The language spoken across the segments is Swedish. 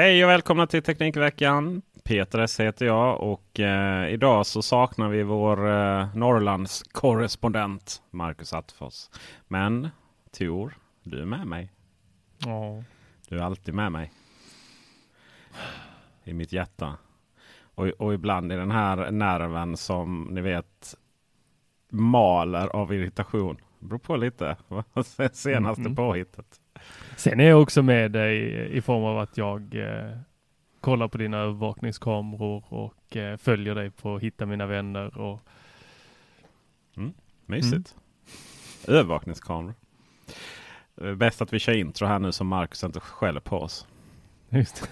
Hej och välkomna till Teknikveckan. Peter S heter jag och eh, idag så saknar vi vår eh, Norrlands korrespondent Marcus Attefors. Men Tor, du är med mig. Ja. Du är alltid med mig. I mitt hjärta. Och, och ibland i den här nerven som ni vet maler av irritation. Det beror på lite. Senaste Mm. påhittet. Sen är jag också med dig i form av att jag eh, kollar på dina övervakningskameror och eh, följer dig på Hitta mina vänner. Och, Mysigt. Övervakningskameror. Eh, Bäst att vi kör intro här nu så Marcus inte skäller på oss. just,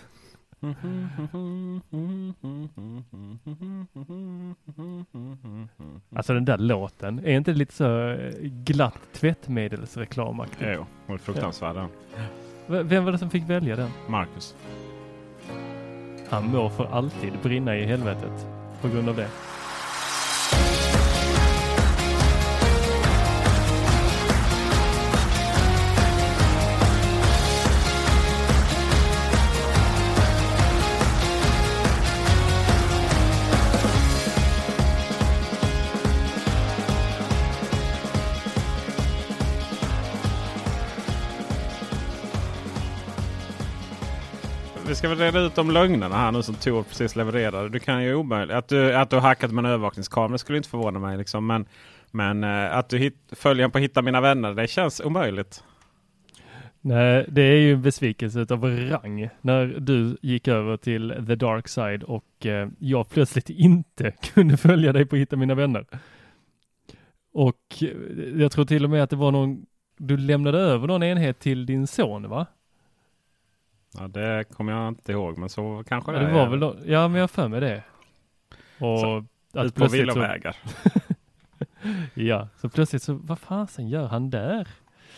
alltså den där låten, är inte lite så eh, glatt tvättmedelsreklamaktigt? Jo, hon är fruktansvärd den. V- Vem var det som fick välja den? Marcus. Han må för alltid brinna i helvetet på grund av det. Ska väl reda ut de lögnerna här nu som Tor precis levererade. Du kan ju omöjligt. Att du, att du har hackat med en övervakningskamera skulle inte förvåna mig. Liksom. Men, men eh, att du hit, följer på Hitta Mina Vänner, det känns omöjligt. Nej, det är ju en besvikelse utav rang när du gick över till the dark side och eh, jag plötsligt inte kunde följa dig på Hitta mina vänner. Och eh, jag tror till och med att det var någon, du lämnade över någon enhet till din son va? Ja, det kommer jag inte ihåg, men så kanske Ja, det det var väl, nå- ja men jag har för mig det. Och Så, att Ut på så, villovägar. ja, så plötsligt så, vad fasen gör han där?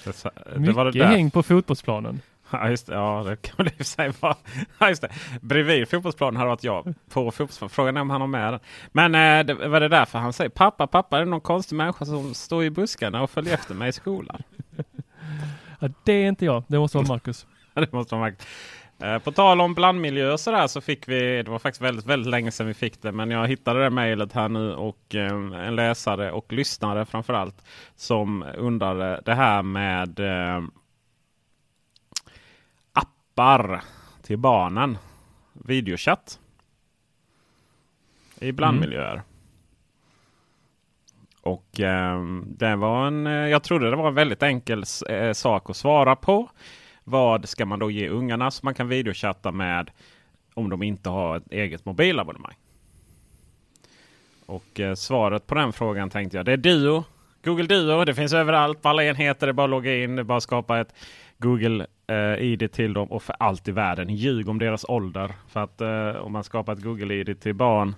Det, det Mycket var det där. häng på fotbollsplanen. Ja, just det. Ja, det kan väl i sig vara. Ja, just det. Bredvid fotbollsplanen hade varit jag. På fotbollsplanen. Frågan är om han har med den. Men eh, det var det därför han säger pappa, pappa, är det någon konstig människa som står i buskarna och följer efter mig i skolan? Ja, det är inte jag, det måste vara Marcus. det måste man. Eh, På tal om blandmiljö och sådär så fick vi, det var faktiskt väldigt, väldigt länge sedan vi fick det, men jag hittade det mejlet här nu och eh, en läsare och lyssnare framförallt som undrade det här med eh, appar till barnen. Videochatt i blandmiljöer. Och eh, det var en, jag trodde det var en väldigt enkel eh, sak att svara på. Vad ska man då ge ungarna som man kan videochatta med om de inte har ett eget mobilabonnemang? Och eh, svaret på den frågan tänkte jag det är Duo. Google Duo. Det finns överallt på alla enheter. Det är bara att logga in. Det är bara att skapa ett Google eh, ID till dem och för allt i världen ljug om deras ålder. För att eh, om man skapar ett Google-ID till barn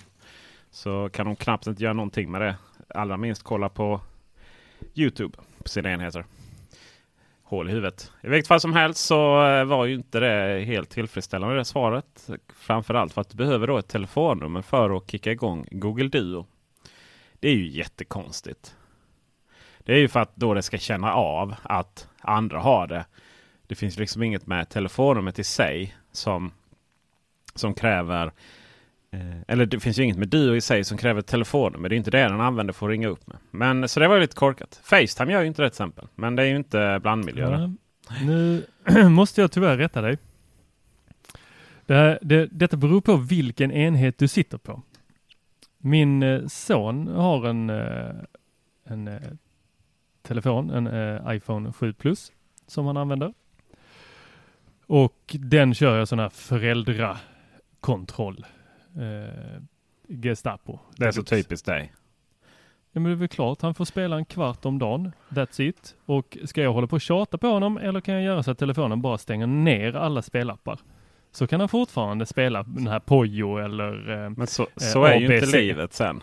så kan de knappt inte göra någonting med det. Allra minst kolla på Youtube på sina enheter. Hål i huvudet. I vilket fall som helst så eh, var ju inte det helt tillfredsställande det svaret. Framförallt för att du behöver då ett telefonnummer för att kicka igång Google Duo. Det är ju jättekonstigt. Det är ju för att då det ska känna av att andra har det. Det finns liksom inget med telefonnumret i sig som, som kräver eh, Eh, eller det finns ju inget med Duo i sig som kräver telefonnummer. Det är inte det den använder för att ringa upp med. Men så det var lite korkat. Facetime gör ju inte det till exempel. Men det är ju inte blandmiljö. Ja, nu måste jag tyvärr rätta dig. Det här, det, detta beror på vilken enhet du sitter på. Min eh, son har en, eh, en telefon, en iPhone 7 Plus som han använder. Och den kör jag sån här föräldrakontroll. Eh, Gestapo. Det är så typiskt dig. Ja men det är väl klart, han får spela en kvart om dagen. That's it. Och ska jag hålla på och tjata på honom eller kan jag göra så att telefonen bara stänger ner alla spelappar? Så kan han fortfarande spela den här Pojo eller eh, Men så, så är ju inte livet sen.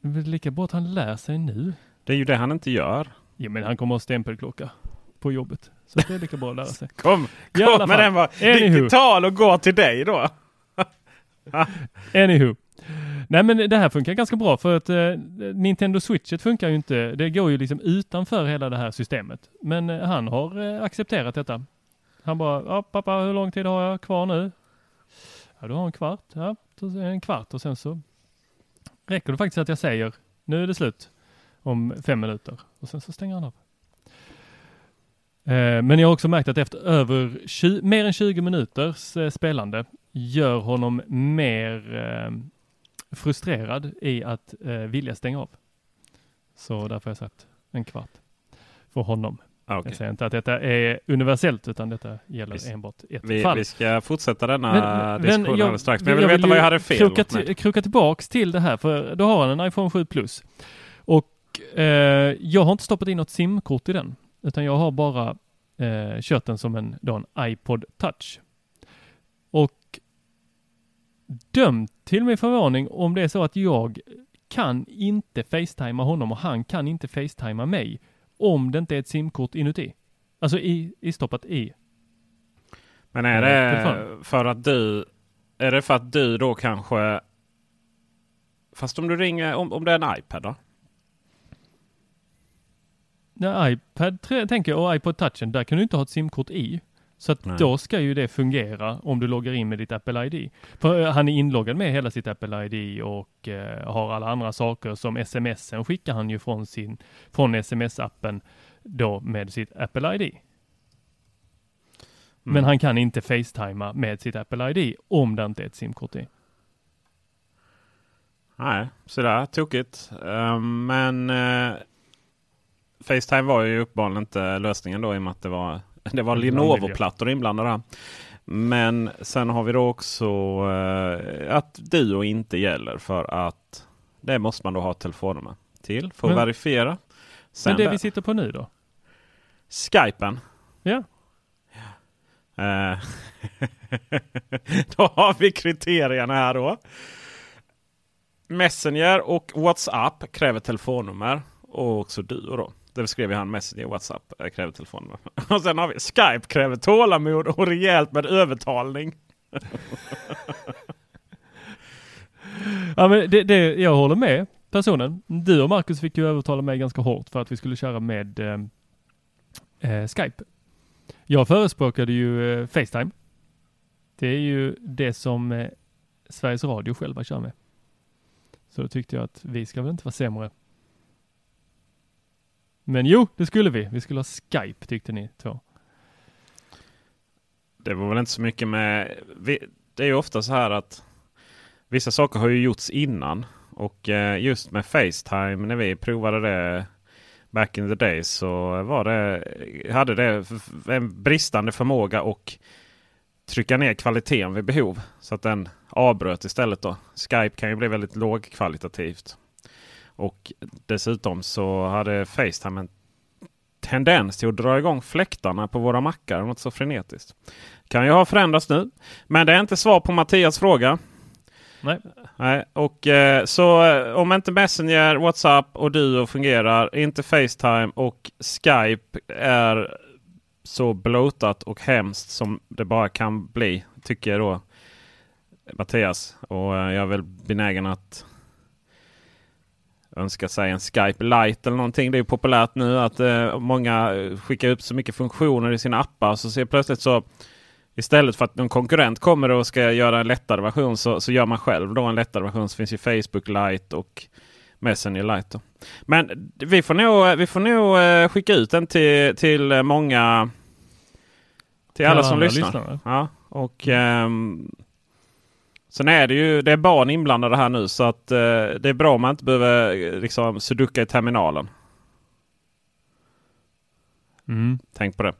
Det är väl lika bra att han lär sig nu. Det är ju det han inte gör. Ja men han kommer ha stämpelklocka på jobbet. Så det är lika bra att lära sig. Kom, kom med den var Anywho. digital och gå till dig då. Anywho. Nej men det här funkar ganska bra för att eh, Nintendo Switchet funkar ju inte. Det går ju liksom utanför hela det här systemet. Men eh, han har eh, accepterat detta. Han bara, ja pappa hur lång tid har jag kvar nu? Ja du har en kvart. Ja, en kvart och sen så räcker det faktiskt att jag säger nu är det slut om fem minuter och sen så stänger han av. Eh, Men jag har också märkt att efter över 20, mer än 20 minuters eh, spelande gör honom mer eh, frustrerad i att vilja stänga av. Så därför har jag sagt en kvart för honom. Ah, okej. Jag säger inte att detta är universellt utan detta gäller Visst. enbart ett Vi, fall. vi ska fortsätta denna Men- men diskussion jag- alldeles strax. Men jag vill veta ju vad jag hade fel. Kroka, till, kroka tillbaks till det här, för då har han en iPhone 7 Plus. Och eh, jag har inte stoppat in något SIM-kort i den, utan jag har bara eh, kört den som en, då en iPod Touch. Och dömt till min förvåning om det är så att jag kan inte facetima honom och han kan inte facetima mig om det inte är ett SIM-kort inuti. Alltså i, i stoppat i. Men är Eh, det för att du... Är det för att du då kanske... Fast om du ringer... Om, om det är en iPad då? Ja, iPad tänker jag och iPod touchen, där kan du inte ha ett simkort i. Så att Nej. då ska ju det fungera om du loggar in med ditt Apple ID. För eh, han är inloggad med hela sitt Apple ID och eh, har alla andra saker som smsen skickar han ju från sin, från sms-appen då med sitt Apple ID. Men Mm. han kan inte facetima med sitt Apple ID om det inte är ett simkort i. Nej, sådär tokigt. Ehm, men eh, Facetime var ju uppenbarligen inte lösningen då i och med att det var, det var Lenovo-plattor inblandade. Men sen har vi då också eh, att Duo inte gäller för att det måste man då ha telefonnummer till för att Men- verifiera. Sen Men det där- vi sitter på nu då? Skypen. Ja. Eh, då har vi kriterierna här då. Messenger och WhatsApp kräver telefonnummer. Och också Duo då. Det skrev han Messenger i WhatsApp eh, kräver telefonnummer. Och sen har vi Skype kräver tålamod och rejält med övertalning. Ja, men det, det, jag håller med personen. Du och Marcus fick ju övertala mig ganska hårt för att vi skulle köra med eh, eh, Skype. Jag förespråkade ju eh, Facetime. Det är ju det som eh, Sveriges Radio själva kör med. Så då tyckte jag att vi ska väl inte vara sämre. Men jo, det skulle vi. Vi skulle ha Skype tyckte ni två. Det var väl inte så mycket med... vi- Det är ju ofta så här att vissa saker har ju gjorts innan. Och eh, just med Facetime när vi provade det back in the days så var det, hade det en bristande förmåga och trycka ner kvaliteten vid behov. Så att den avbröt istället. då. Skype kan ju bli väldigt lågkvalitativt. Och dessutom så hade Facetime en tendens till att dra igång fläktarna på våra mackar något så frenetiskt. Kan ju ha förändrats nu. Men det är inte svar på Mattias fråga. Nej. Nej, och eh, så eh, om inte Messenger, WhatsApp och Duo fungerar, inte Facetime och Skype är så blotat och hemskt som det bara kan bli, tycker då Mattias. Och eh, jag är väl benägen att önska sig en Skype Lite eller någonting. Det är populärt nu att eh, många skickar upp så mycket funktioner i sina appar. Så ser plötsligt så Istället för att någon konkurrent kommer och ska göra en lättare version så, så gör man själv då en lättare version. Så finns ju Facebook Lite och Messenger Lite. Då. Men vi får nog, vi får nog eh, skicka ut den till, till många. Till alla som lyssnar. lyssnar. Ja, och, um, sen är det ju det är barn inblandade här nu så att uh, det är bra om man inte behöver liksom sudoka i terminalen. Mm. Tänk på det.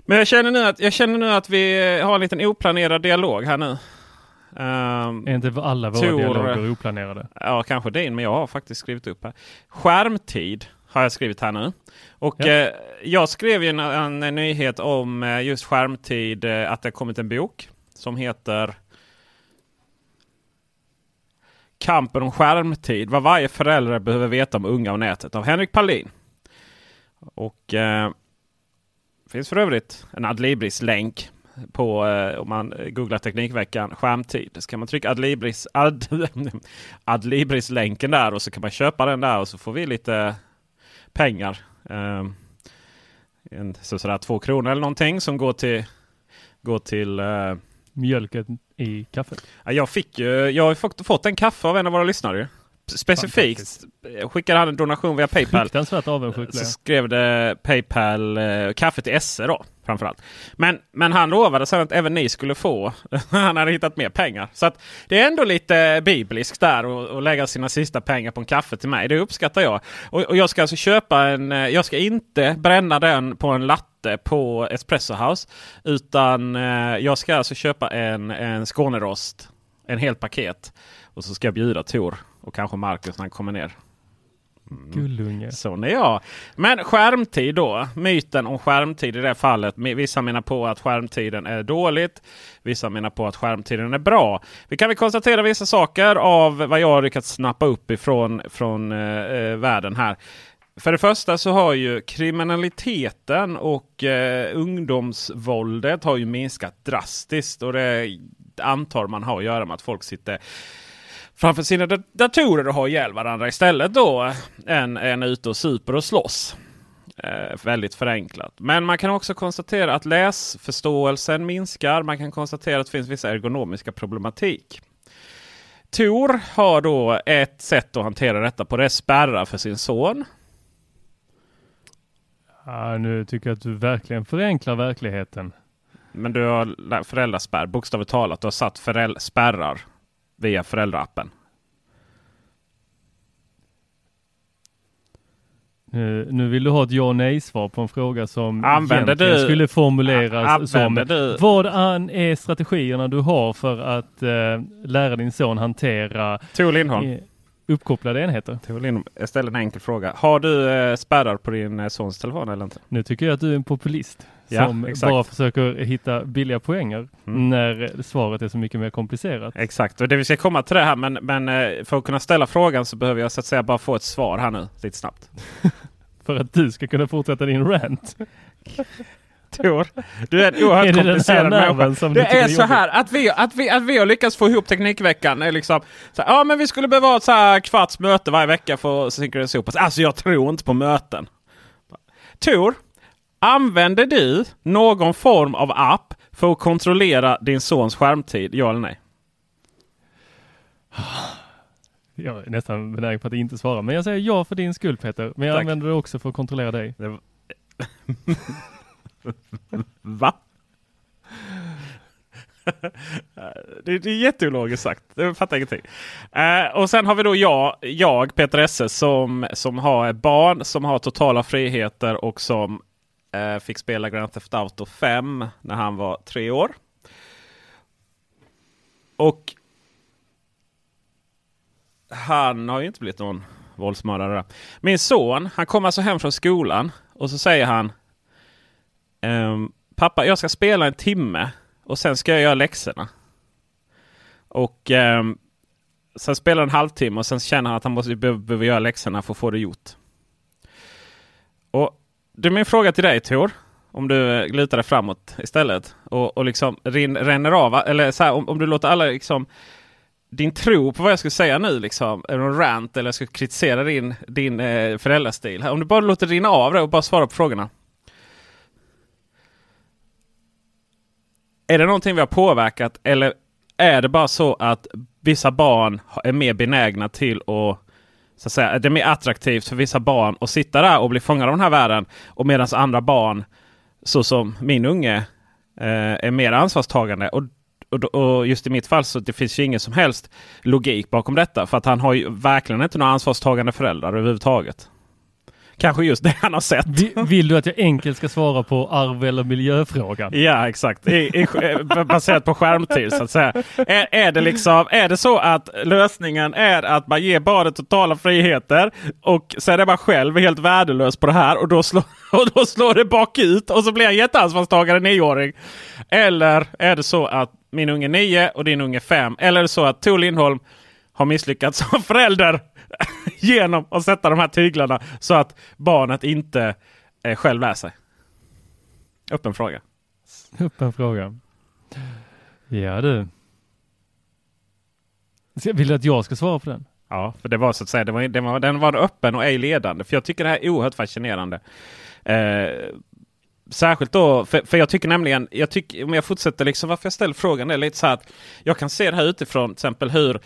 Men jag känner, nu att, jag känner nu att vi har en liten oplanerad dialog här nu. Um, är inte alla våra Tor, dialoger oplanerade? Ja, kanske din, men jag har faktiskt skrivit upp här. Skärmtid har jag skrivit här nu. Och ja. eh, jag skrev ju en, en, en, nyhet om eh, just skärmtid, eh, att det kommit en bok som heter Kampen om skärmtid, vad varje förälder behöver veta om unga och nätet av Henrik Paulin. Och eh, finns för övrigt en Adlibris-länk på eh, om man googlar Teknikveckan skärmtid. Så kan man trycka Adlibris, Ad, Adlibris-länken där och så kan man köpa den där och så får vi lite pengar. Eh, en, så sådär två kronor eller någonting som går till, går till eh, mjölken i kaffet. Jag, fick jag har fått, en kaffe av en av våra lyssnare specifikt skickade han en donation via Paypal. Fruktansvärt avundsjuk. Så skrev det Paypal eh, kaffe till SE då framförallt. Men, men han lovade sen att även ni skulle få. han hade hittat mer pengar. Så att det är ändå lite bibliskt där att lägga sina sista pengar på en kaffe till mig. Det uppskattar jag. Och, och jag ska alltså köpa en. Eh, jag ska inte bränna den på en latte på Espresso House. Utan eh, jag ska alltså köpa en, en Skånerost. En hel paket. Och så ska jag bjuda Tor och kanske Marcus när han kommer ner. Mm. Gullunge. Sån är jag. Men skärmtid då. Myten om skärmtid i det fallet. Vissa menar på att skärmtiden är dåligt. Vissa menar på att skärmtiden är bra. Vi kan väl konstatera vissa saker av vad jag har lyckats snappa upp ifrån från, eh, eh, världen här. För det första så har ju kriminaliteten och eh, ungdomsvåldet har ju minskat drastiskt. Och det antar man har att göra med att folk sitter framför sina datorer och har ihjäl varandra istället då eh, än, än ute och super och slåss. Eh, väldigt förenklat. Men man kan också konstatera att läsförståelsen minskar. Man kan konstatera att det finns vissa ergonomiska problematik. Tor har då ett sätt att hantera detta på. Det är spärrar för sin son. Ja, nu tycker jag att du verkligen förenklar verkligheten. Men du har föräldraspärr, bokstavligt talat. Du har satt spärrar via föräldraappen? Nu, nu vill du ha ett ja och nej svar på en fråga som använder du, skulle formuleras som du, Vad är strategierna du har för att uh, lära din son hantera Tor Lindholm. Uppkopplade enheter? Jag ställer en enkel fråga. Har du uh, spärrar på din uh, sons telefon eller inte? Nu tycker jag att du är en populist som exakt. bara försöker hitta billiga poänger mm. när svaret är så mycket mer komplicerat. Exakt, och det vi ska komma till det här men, men eh, för att kunna ställa frågan så behöver jag så att säga bara få ett svar här nu lite snabbt. för att du ska kunna fortsätta din rant. Tor, du är en oerhört är komplicerad människa. Det är så här att vi, att, vi, att vi har lyckats få ihop Teknikveckan. Är liksom, så här, ja, men vi skulle behöva ett så här kvarts möte varje vecka för att synkronisera upp oss. Alltså jag tror inte på möten. Tor, Använder du någon form av app för att kontrollera din sons skärmtid? Ja eller nej? Jag är nästan benägen på att inte svara, men jag säger ja för din skull Peter. Men jag Tack. använder det också för att kontrollera dig. Va? det, är, det är jätteologiskt sagt. Jag fattar ingenting. Uh, och sen har vi då jag, jag Peter Esse, som, som har barn som har totala friheter och som Eh, fick spela Grand Theft Auto 5 när han var tre år. Och han har ju inte blivit någon våldsmördare. Min son, han kom alltså hem från skolan och så säger han Um, Pappa, jag ska spela en timme och sen ska jag göra läxorna. Och um, sen spelar han en halvtimme och sen känner han att han måste behöver göra läxorna för att få det gjort. Och det är min fråga till dig Tor. Om du eh, lutar dig framåt istället och, och liksom rin, ränner av. Eller så här, om, om du låter alla liksom din tro på vad jag ska säga nu liksom. Är någon rant eller jag ska kritisera din, din eh, föräldrastil. Om du bara låter rinna av det och bara svara på frågorna. Är det någonting vi har påverkat eller är det bara så att vissa barn är mer benägna till att så att säga, det är mer attraktivt för vissa barn att sitta där och bli fångade av den här världen. Och medan andra barn, så som min unge, eh, är mer ansvarstagande. Och, och, och, just i mitt fall så det finns ju ingen som helst logik bakom detta. För att han har ju verkligen inte några ansvarstagande föräldrar överhuvudtaget kanske just det han har sett. Vill du att jag enkelt ska svara på arv eller miljöfrågan? Ja, exakt. I, i, baserat på skärmtid så att säga. Är, är, det liksom, är det så att lösningen är att man ger barnet totala friheter och så är det bara själv helt värdelös på det här och då, slår, och då slår det bakut och så blir han jätteansvarstagare nioåring. Eller är det så att min unge nio och din unge fem. Eller är det så att Tor Lindholm har misslyckats som förälder genom att sätta de här tyglarna så att barnet inte eh, själv lär sig? Öppen fråga. Öppen fråga. Ja du. Vill du att jag ska svara på den? Ja, för det var så att säga, det var, det var, den var öppen och ej ledande. För jag tycker det här är oerhört fascinerande. Eh, särskilt då, för, för, jag tycker nämligen, jag tycker, om jag fortsätter liksom varför jag ställer frågan är lite så här att jag kan se det här utifrån till exempel hur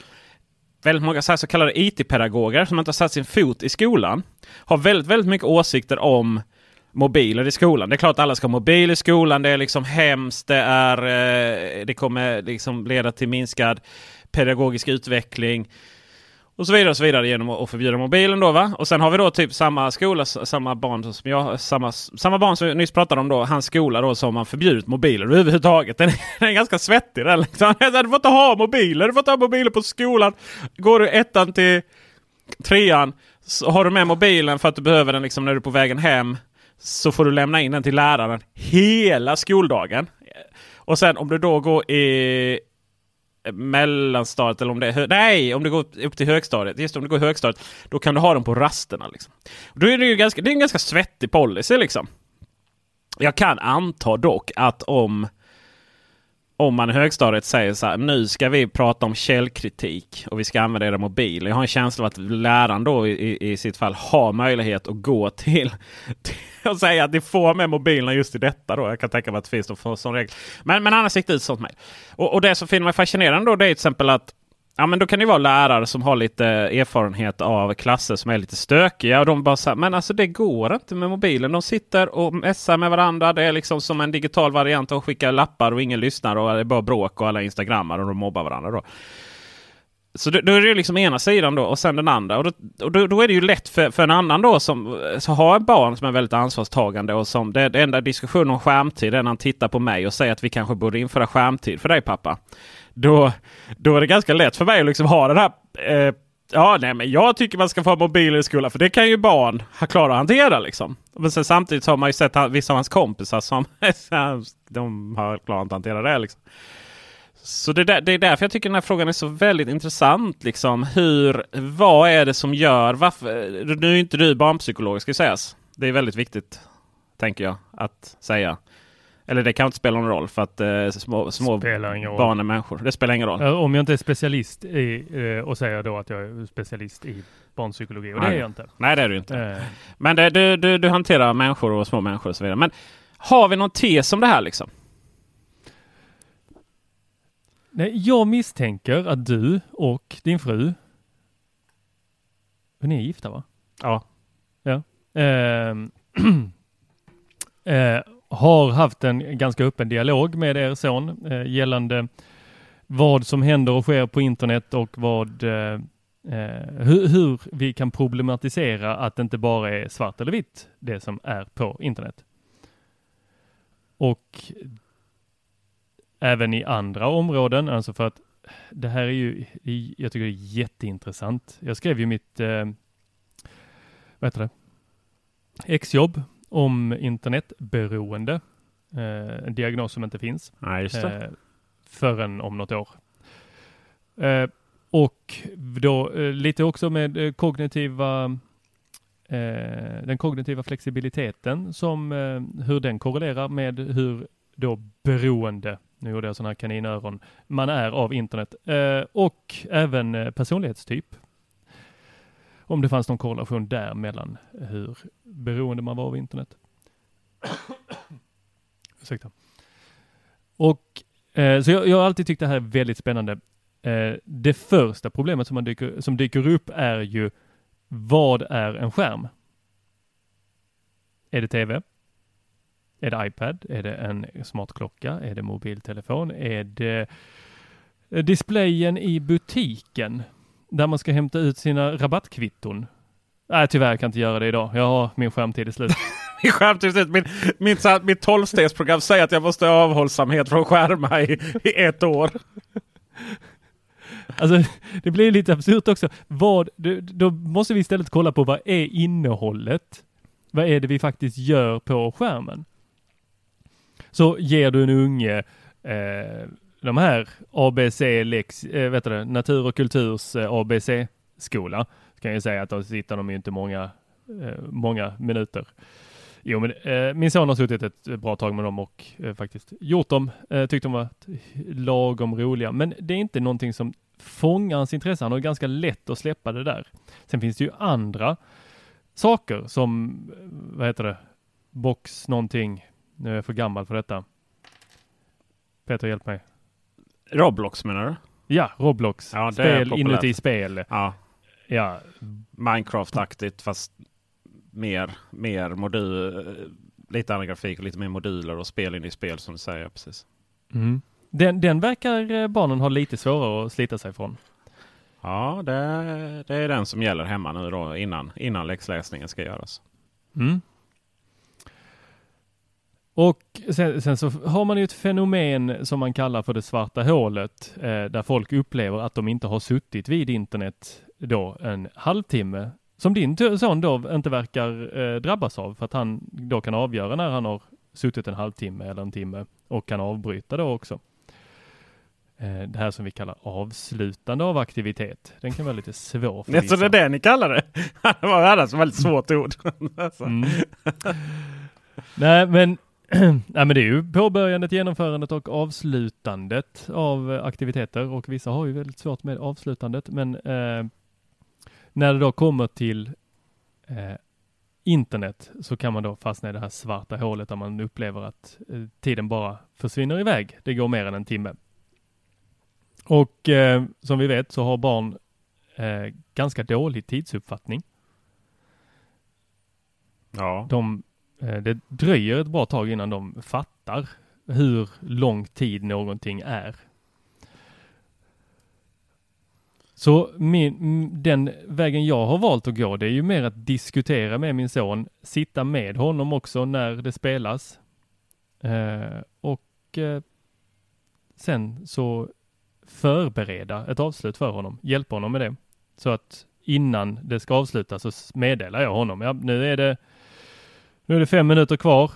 väldigt många så, så kallade IT-pedagoger som inte har satt sin fot i skolan har väldigt, väldigt mycket åsikter om mobiler i skolan. Det är klart att alla ska ha mobil i skolan. Det är liksom hemskt. Det, är, eh, det kommer liksom leda till minskad pedagogisk utveckling. Och så vidare och så vidare genom att förbjuda mobilen då va. Och sen har vi då typ samma skola, samma barn som jag, samma, samma barn som jag nyss pratade om då. Hans skola då som har förbjudit mobiler överhuvudtaget. Den är, den är ganska svettig den liksom. Du får inte ha mobiler, du får inte ha mobiler på skolan. Går du ettan till trean så har du med mobilen för att du behöver den liksom när du är på vägen hem. Så får du lämna in den till läraren hela skoldagen. Och sen om du då går i mellanstadiet eller om det är Nej, om det går upp till högstadiet. Just om det går högstadiet. Då kan du ha dem på rasterna. Liksom. Då är det ju ganska, det är en ganska svettig policy liksom. Jag kan anta dock att om om man i högstadiet säger så här, nu ska vi prata om källkritik och vi ska använda era mobiler. Jag har en känsla av att läraren då i, i sitt fall har möjlighet att gå till, till jag säga att ni får med mobilerna just i detta. Då. Jag kan tänka mig att det finns någon sån regel. Men, men annars gick det ut sånt mejl. Och, och det som finner mig fascinerande då det är till exempel att Ja men då kan det vara lärare som har lite erfarenhet av klasser som är lite stökiga. Och de bara säger men alltså det går inte med mobilen. De sitter och messar med varandra. Det är liksom som en digital variant att skicka lappar och ingen lyssnar. Och det är bara bråk och alla instagrammar och de mobbar varandra. Då. Så då, då, är det liksom ena sidan då och sen den andra. Och, då, och då, då, är det ju lätt för, för en annan då som så har ett barn som är väldigt ansvarstagande och som det, det enda diskussionen om skärmtid är när han tittar på mig och säger att vi kanske borde införa skärmtid för dig pappa. Då, då är det ganska lätt för mig att liksom ha den här eh, Ja, nej, men jag tycker man ska få mobiler i skolan för det kan ju barn klara att hantera. Liksom. Men sen, samtidigt har man ju sett vissa av hans kompisar som de har klarat att hantera det. Liksom. Så det, där, det är därför jag tycker den här frågan är så väldigt intressant. Liksom. Hur, vad är det som gör... Varför, nu är inte du barnpsykolog ska sägas. Det är väldigt viktigt, tänker jag, att säga. Eller det kan inte spela någon roll för att eh, små, små barn är människor. Det spelar ingen roll. Om jag inte är specialist i, eh, och säger då att jag är specialist i barnpsykologi. Och Nej. det är jag inte. Nej det är du inte. Eh. Men det, du, du, du hanterar människor och små människor och så vidare. Men har vi någon tes om det här liksom? Nej, jag misstänker att du och din fru, ni är gifta va? Ja. Ja. Eh, eh, har haft en ganska öppen dialog med er son eh, gällande vad som händer och sker på internet och vad eh, eh, hur, hur, vi kan problematisera att det inte bara är svart eller vitt det som är på internet. Och även i andra områden, alltså för att det här är ju, jag tycker det är jätteintressant. Jag skrev ju mitt, eh, vad heter det, exjobb om internetberoende. Eh, en diagnos som inte finns. Ja, just det. Eh, förrän om något år. Eh, och då eh, lite också med eh, kognitiva eh, den kognitiva flexibiliteten som hur den korrelerar med hur då beroende, nu gjorde jag sådana här kaninöron, man är av internet eh, och även eh, personlighetstyp. Om det fanns någon korrelation där mellan hur beroende man var av internet. Ursäkta. Och eh, så jag, jag har alltid tyckt det här är väldigt spännande. Eh, det första problemet som, man dyker, som dyker upp är ju vad är en skärm? Är det tv? Är det iPad? Är det en smartklocka? Är det mobiltelefon? Är det displayen i butiken där man ska hämta ut sina rabattkvitton? Nej, tyvärr kan jag inte göra det idag. Jag har min skärmtid är slut. Min skärmtid är Min, min, mitt tolvstegsprogram säger att jag måste ha avhållsamhet från skärmar i, i ett år. Alltså, det blir lite absurt också. Vad, då måste vi istället kolla på vad är innehållet? Vad är det vi faktiskt gör på skärmen? Så ger du en unge eh, de här ABC, lex, eh, vet du det, natur och kulturs eh, ABC-skola, så kan jag säga att då sitter de ju inte många, eh, många minuter. Jo, men eh, min son har suttit ett bra tag med dem och eh, faktiskt gjort dem. Eh, tyckte de var lagom roliga, men det är inte någonting som fångar hans intresse. Han har ganska lätt att släppa det där. Sen finns det ju andra saker som, eh, vad heter det, box någonting. Nu är jag för gammal för detta. Peter, hjälp mig. Roblox menar du? Ja, Roblox. Ja, spel inuti spel. Ja, Ja, Minecraft-aktigt fast mer, mer modul, lite annan grafik och lite mer moduler och spel in i spel som du säger. Precis. mm. den, den verkar eh, barnen ha lite svårare att slita sig från. Ja, det, det är den som gäller hemma nu då innan, innan läxläsningen ska göras. Mm. Och sen, sen så har man ju ett fenomen som man kallar för det svarta hålet, eh, där folk upplever att de inte har suttit vid internet då en halvtimme, som din son då inte verkar eh, drabbas av, för att han då kan avgöra när han har suttit en halvtimme eller en timme och kan avbryta då också. Eh, det här som vi kallar avslutande av aktivitet. Den kan vara lite svår för Ja, så det är det ni kallar det? Det var annars ett väldigt svårt ord. Alltså. Mm. Nej, men, nej, men det är ju påbörjandet, genomförandet och avslutandet av eh, aktiviteter och vissa har ju väldigt svårt med avslutandet. Men eh, när det då kommer till eh, internet så kan man då fastna i det här svarta hålet där man upplever att eh, tiden bara försvinner iväg. Det går mer än en timme. Och eh, som vi vet så har barn eh, ganska dålig tidsuppfattning. Ja. de, Eh, det dröjer ett bra tag innan de fattar hur lång tid någonting är. Så min, den vägen jag har valt att gå, det är ju mer att diskutera med min son, sitta med honom också när det spelas. Eh, och eh, sen så förbereda ett avslut för honom, hjälpa honom med det. Så att innan det ska avslutas så meddelar jag honom, ja nu är det nu är det fem minuter kvar.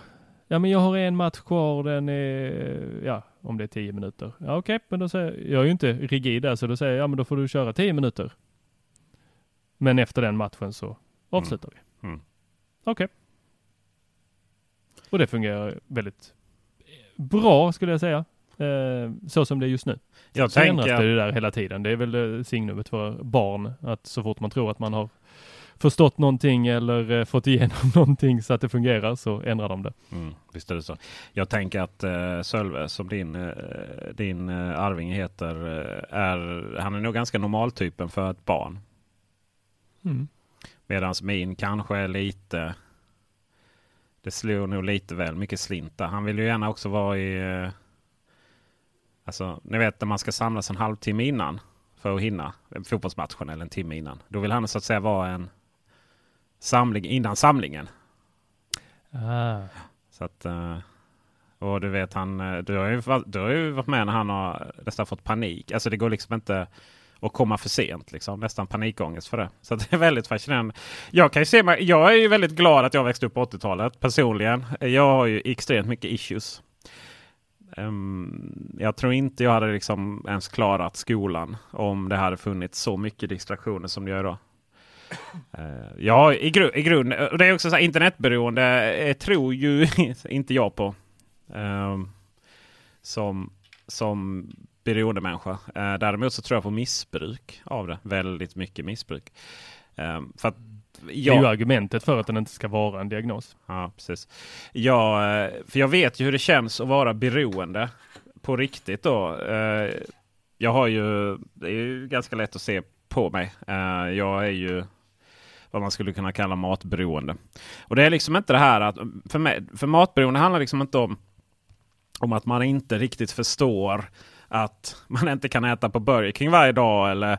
Ja, men jag har en match kvar. Den är, ja, om det är tio minuter. Ja, okej, men då säger jag, jag är ju inte rigid där, så då säger jag, ja, men då får du köra tio minuter. Men efter den matchen så avslutar vi. Mm. Okej. Och det fungerar väldigt bra skulle jag säga. Eh, så som det är just nu. Jag Så ändras tänker, det ju där hela tiden. Det är väl eh, signumet för barn att så fort man tror att man har förstått någonting eller eh, fått igenom någonting så att det fungerar så ändrar de det. Mm, visst är det så. Jag tänker att uh, Sölve, som din, eh, din uh, arvinge heter, eh, är, han är nog ganska normaltypen för ett barn. Mm. Medan min kanske är lite... Det slår nog lite väl mycket slinta. Han vill ju gärna också vara i... eh, Alltså, ni vet när man ska samlas en halvtimme innan för att hinna fotbollsmatchen eller en timme innan. Då vill han så att säga vara en samling innan samlingen. Ah. Så att, eh, och du vet han, eh, du har, ju, du har ju varit med när han har nästan fått panik. Alltså det går liksom inte och komma för sent. Liksom. Nästan panikångest för det. Så det är väldigt fascinerande. Jag kan se jag är ju väldigt glad att jag växte upp på 80-talet personligen. Jag har ju extremt mycket issues. Um, jag tror inte jag hade liksom ens klarat skolan om det hade funnits så mycket distraktioner som det gör idag. Uh, ja, i, gru i grund, och det är också så här, internetberoende uh, tror ju inte jag på. Uh, som, som beroendemänniska. Uh, däremot så tror jag på missbruk av det. Väldigt mycket missbruk. Um, för att Ja. Det är ju argumentet för att den inte ska vara en diagnos. Ja, precis. Ja, för jag vet ju hur det känns att vara beroende på riktigt då. Eh, jag har ju, det är ju ganska lätt att se på mig. Eh, jag är ju vad man skulle kunna kalla matberoende. Och det är liksom inte det här att, för, mig, för matberoende handlar liksom inte om, om att man inte riktigt förstår att man inte kan äta på Burger King varje dag eller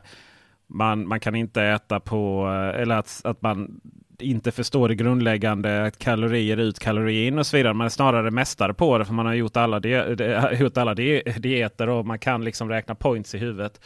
man, man kan inte äta på, eller att, att man inte förstår det grundläggande att kalorier ut, kalorier in och så vidare. Man är snarare mästare på det för man har gjort alla, di gjort alla di dieter och man kan liksom räkna points i huvudet.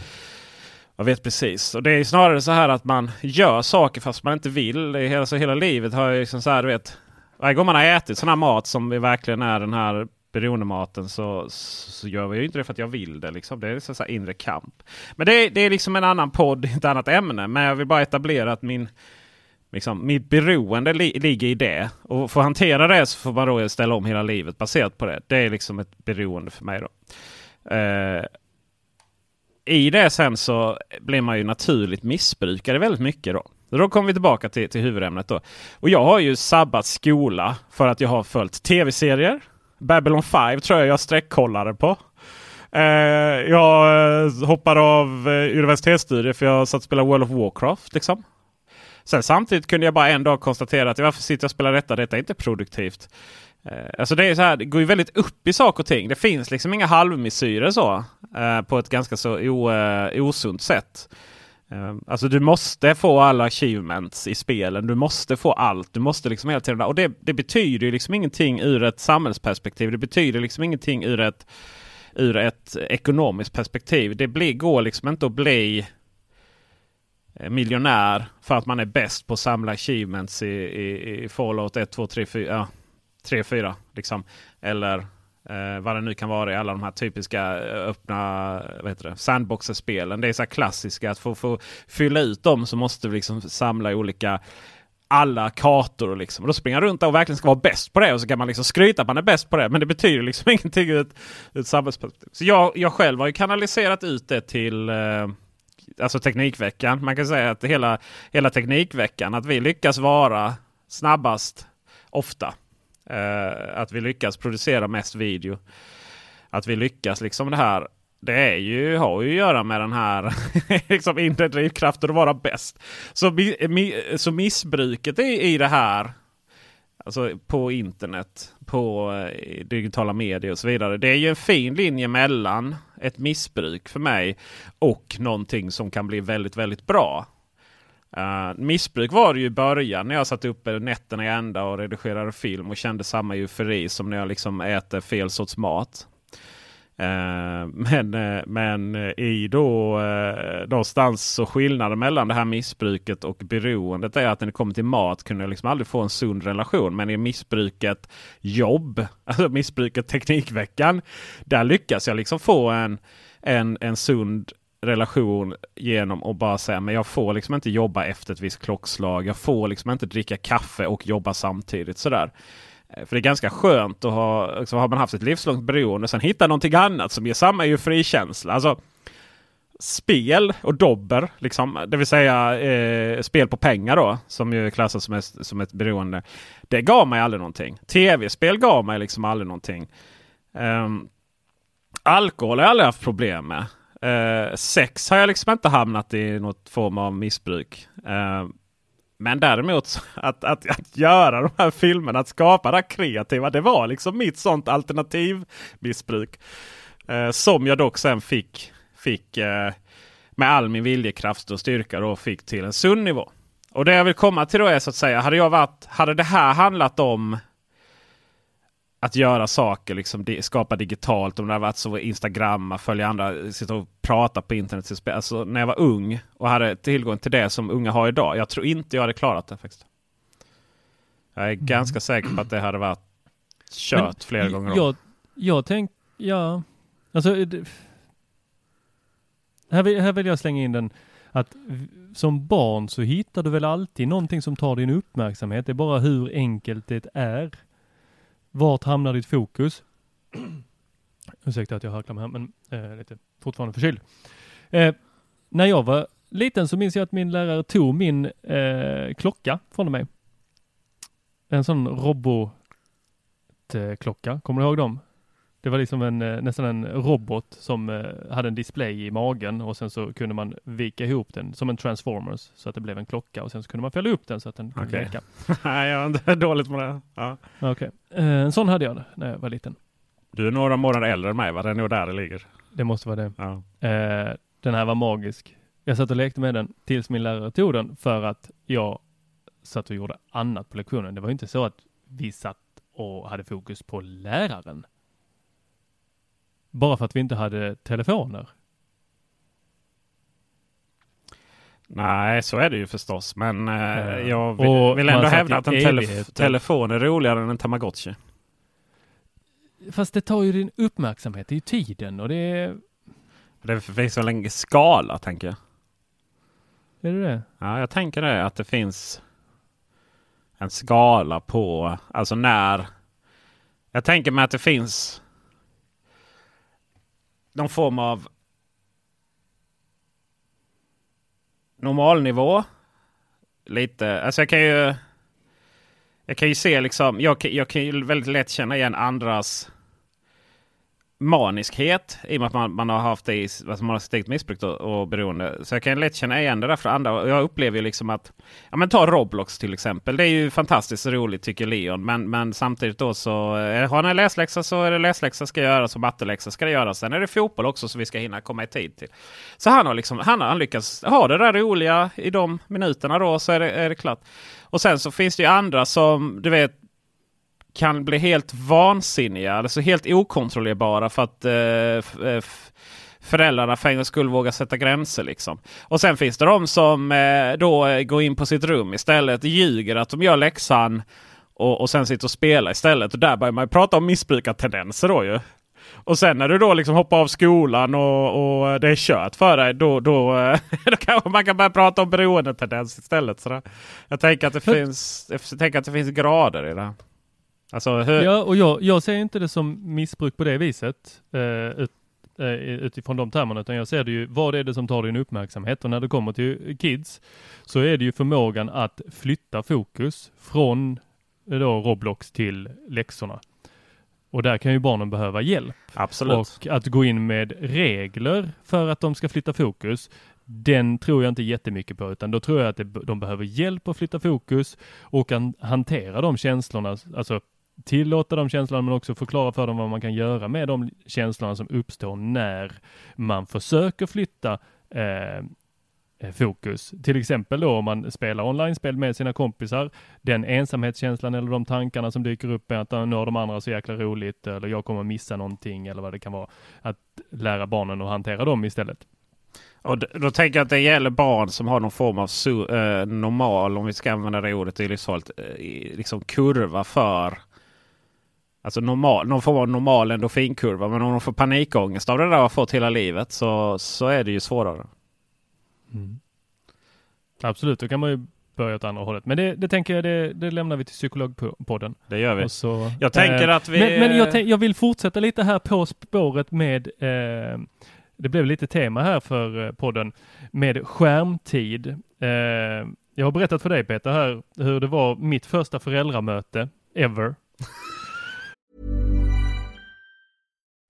Jag vet precis. Och det är snarare så här att man gör saker fast man inte vill. Det hela, så hela livet har jag liksom så här, du vet. Varje gång man har ätit sån här mat som verkligen är den här beroendematen så, så gör vi ju inte det för att jag vill det. Liksom. Det är liksom så, här inre kamp. Men det, det är liksom en annan podd, ett annat ämne. Men jag vill bara etablera att min, liksom, mitt beroende li, ligger i det. Och för att hantera det så får man då ställa om hela livet baserat på det. Det är liksom ett beroende för mig. då. Eh, i det sen så blir man ju naturligt missbrukare väldigt mycket. då. Då kommer vi tillbaka till, till huvudämnet. Då. Och jag har ju sabbat skola för att jag har följt tv-serier. Babylon 5 tror jag jag streckkollade på. Eh, jag eh, hoppade av eh, universitetsstudier för jag satt och spelade World of Warcraft. Liksom. Sen samtidigt kunde jag bara en dag konstatera att varför sitter jag och spelar detta? Detta är inte produktivt. Eh, alltså det är så här, det går ju väldigt upp i saker och ting. Det finns liksom inga halvmesyrer så. Eh, på ett ganska så o, eh, osunt sätt. Eh, alltså du måste få alla achievements i spelen. Du måste få allt. Du måste liksom hela tiden. Och det, det betyder ju liksom ingenting ur ett samhällsperspektiv. Det betyder liksom ingenting ur ett, ur ett ekonomiskt perspektiv. Det blir, går liksom inte att bli eh, miljonär för att man är bäst på att samla achievements i, i, i Fallout 1, 2, 3, 4. Ja, 3, 4 liksom. Eller Eh, vad det nu kan vara i alla de här typiska eh, öppna sandboxer-spelen. Det är så klassiska att få, få fylla ut dem så måste vi liksom samla olika alla kartor. Liksom. Och då springer runt och verkligen ska vara bäst på det. Och så kan man liksom skryta att man är bäst på det. Men det betyder liksom ingenting ur ett, ett samhällsperspektiv. Så jag, jag själv har ju kanaliserat ut det till eh, alltså Teknikveckan. Man kan säga att hela, hela Teknikveckan, att vi lyckas vara snabbast ofta. Eh, att vi lyckas producera mest video. Att vi lyckas liksom det här. Det är ju, har ju att göra med den här liksom inre drivkraften att vara bäst. Så, mi, så missbruket i, i det här. Alltså på internet, på eh, digitala medier och så vidare. Det är ju en fin linje mellan ett missbruk för mig och någonting som kan bli väldigt, väldigt bra. Uh, missbruk var det ju i början när jag satt uppe nätterna i ända och redigerade film och kände samma eufori som när jag liksom äter fel sorts mat. Uh, men, uh, men i då uh, någonstans så skillnaden mellan det här missbruket och beroendet är att när det kommer till mat kunde jag liksom aldrig få en sund relation. Men i missbruket jobb, alltså missbruket Teknikveckan, där lyckas jag liksom få en, en, en sund relation genom att bara säga men jag får liksom inte jobba efter ett visst klockslag. Jag får liksom inte dricka kaffe och jobba samtidigt. sådär. Eh, för det är ganska skönt att ha, liksom, har man haft ett livslångt beroende och sen hitta någonting annat som ger samma euforikänsla. Alltså, spel och dobber, liksom, det vill säga eh, spel på pengar då, som ju klassas som ett, som ett beroende. Det gav mig aldrig någonting. Tv-spel gav mig liksom aldrig någonting. Um, alkohol har jag aldrig haft problem med. Eh, sex har jag liksom inte hamnat i något form av missbruk. Eh, men däremot att, att, att göra de här filmerna, att skapa det här kreativa, det var liksom mitt sånt alternativmissbruk. Eh, som jag dock sen fick, fick eh, med all min viljekraft och styrka då fick till en sund nivå. Och det jag vill komma till då är så att säga, hade jag varit, hade det här handlat om att göra saker, liksom skapa digitalt. Om det har varit så Instagram, följa andra, sitta och prata på internet. Alltså när jag var ung och hade tillgång till det som unga har idag. Jag tror inte jag hade klarat det faktiskt. Jag är mm. ganska säker på att det hade varit kört Men, flera gånger jag, jag tänker, ja, alltså här vill, här vill jag slänga in den att som barn så hittar du väl alltid någonting som tar din uppmärksamhet. Det är bara hur enkelt det är. Vart hamnar ditt fokus? Ursäkta att jag harklar mig här, men eh, lite fortfarande förkyld. Eh, när jag var liten så minns jag att min lärare tog min eh, klocka från mig. En sån robotklocka, eh, kommer du ihåg dem? Det var liksom en, eh, nästan en robot som eh, hade en display i magen och sen så kunde man vika ihop den som en transformers så att det blev en klocka och sen så kunde man fälla upp den så att den kunde okay. leka. Nej, jag är dåligt med det. Ja. Okay. Eh, en sån hade jag när jag var liten. Du är några månader äldre än mig va? Det är nog där det ligger. Det måste vara det. Ja. Den här var magisk. Jag satt och lekte med den tills min lärare tog den för att jag satt och gjorde annat på lektionen. Det var inte så att vi satt och hade fokus på läraren. Bara för att vi inte hade telefoner. Nej, så är det ju förstås. Men eh, jag vill, vill ändå hävda att en tele telefon är roligare än en tamagotchi. Fast det tar ju din uppmärksamhet, det är ju tiden och det är... Det finns väl en skala, tänker jag. Är det det? Ja, jag tänker det. Att det finns en skala på, alltså när... Jag tänker mig att det finns någon form av normalnivå. Lite, alltså jag kan ju... Jag kan ju se liksom, jag, jag kan ju väldigt lätt känna igen andras maniskhet i och med att man, man har haft det i, alltså man har stegt missbruk och, och beroende. Så jag kan lätt känna igen det där för andra. Jag upplever ju liksom att, ja men ta Roblox till exempel. Det är ju fantastiskt roligt tycker Leon. Men, men samtidigt då så, eh, har han en läsläxa så är det läsläxa ska göras och matteläxa ska det göras. Sen är det fotboll också så vi ska hinna komma i tid till. Så han har liksom, han har lyckats ha det där roliga i de minuterna då så är det, är det klart. Och sen så finns det ju andra som, du vet, kan bli helt vansinniga, alltså helt okontrollerbara för att eh, eh föräldrarna för en gångs skull vågar sätta gränser. Liksom. Och sen finns det de som eh, då går in på sitt rum istället, ljuger att de gör läxan och, och sen sitter och spelar istället. Och där börjar man prata om missbrukartendenser då ju. Och sen när du då liksom hoppar av skolan och, och det är kört för dig. Då, då, då kanske man kan börja prata om beroendetendens istället. Så jag, tänker att det finns, jag tänker att det finns grader i det. Alltså, hur... Ja, och jag, jag ser inte det som missbruk på det viset. Eh, ut, eh, utifrån de termerna, utan jag ser det ju, vad är det som tar din uppmärksamhet? Och när det kommer till kids så är det ju förmågan att flytta fokus från eh, då Roblox till läxorna. Och där kan ju barnen behöva hjälp. Absolut. Och att gå in med regler för att de ska flytta fokus, den tror jag inte jättemycket på, utan då tror jag att det, de behöver hjälp att flytta fokus och kan hantera de känslorna, alltså tillåta de känslorna men också förklara för dem vad man kan göra med de känslorna som uppstår när man försöker flytta eh, eh fokus. Till exempel då om man spelar online-spel med sina kompisar, den ensamhetskänslan eller de tankarna som dyker upp med att ah, nu har de andra så jäkla roligt eller jag kommer missa någonting eller vad det kan vara. Att lära barnen att hantera dem istället. Och då tänker jag att det gäller barn som har någon form av eh, normal, om vi ska använda det ordet i livsfarligt, eh, liksom kurva för Alltså normal, någon form av normal endorfinkurva. Men om de får panikångest av det där och fått hela livet så, så är det ju svårare. Mm. Absolut, då kan man ju börja åt andra hållet. Men det, det tänker jag, det, det lämnar vi till psykologpodden. Det gör vi. Så, jag tänker eh, att vi... Men, men jag, jag, vill fortsätta lite här på spåret med eh, det blev lite tema här för eh, podden med skärmtid. Eh, jag har berättat för dig Peter här hur det var mitt första föräldramöte ever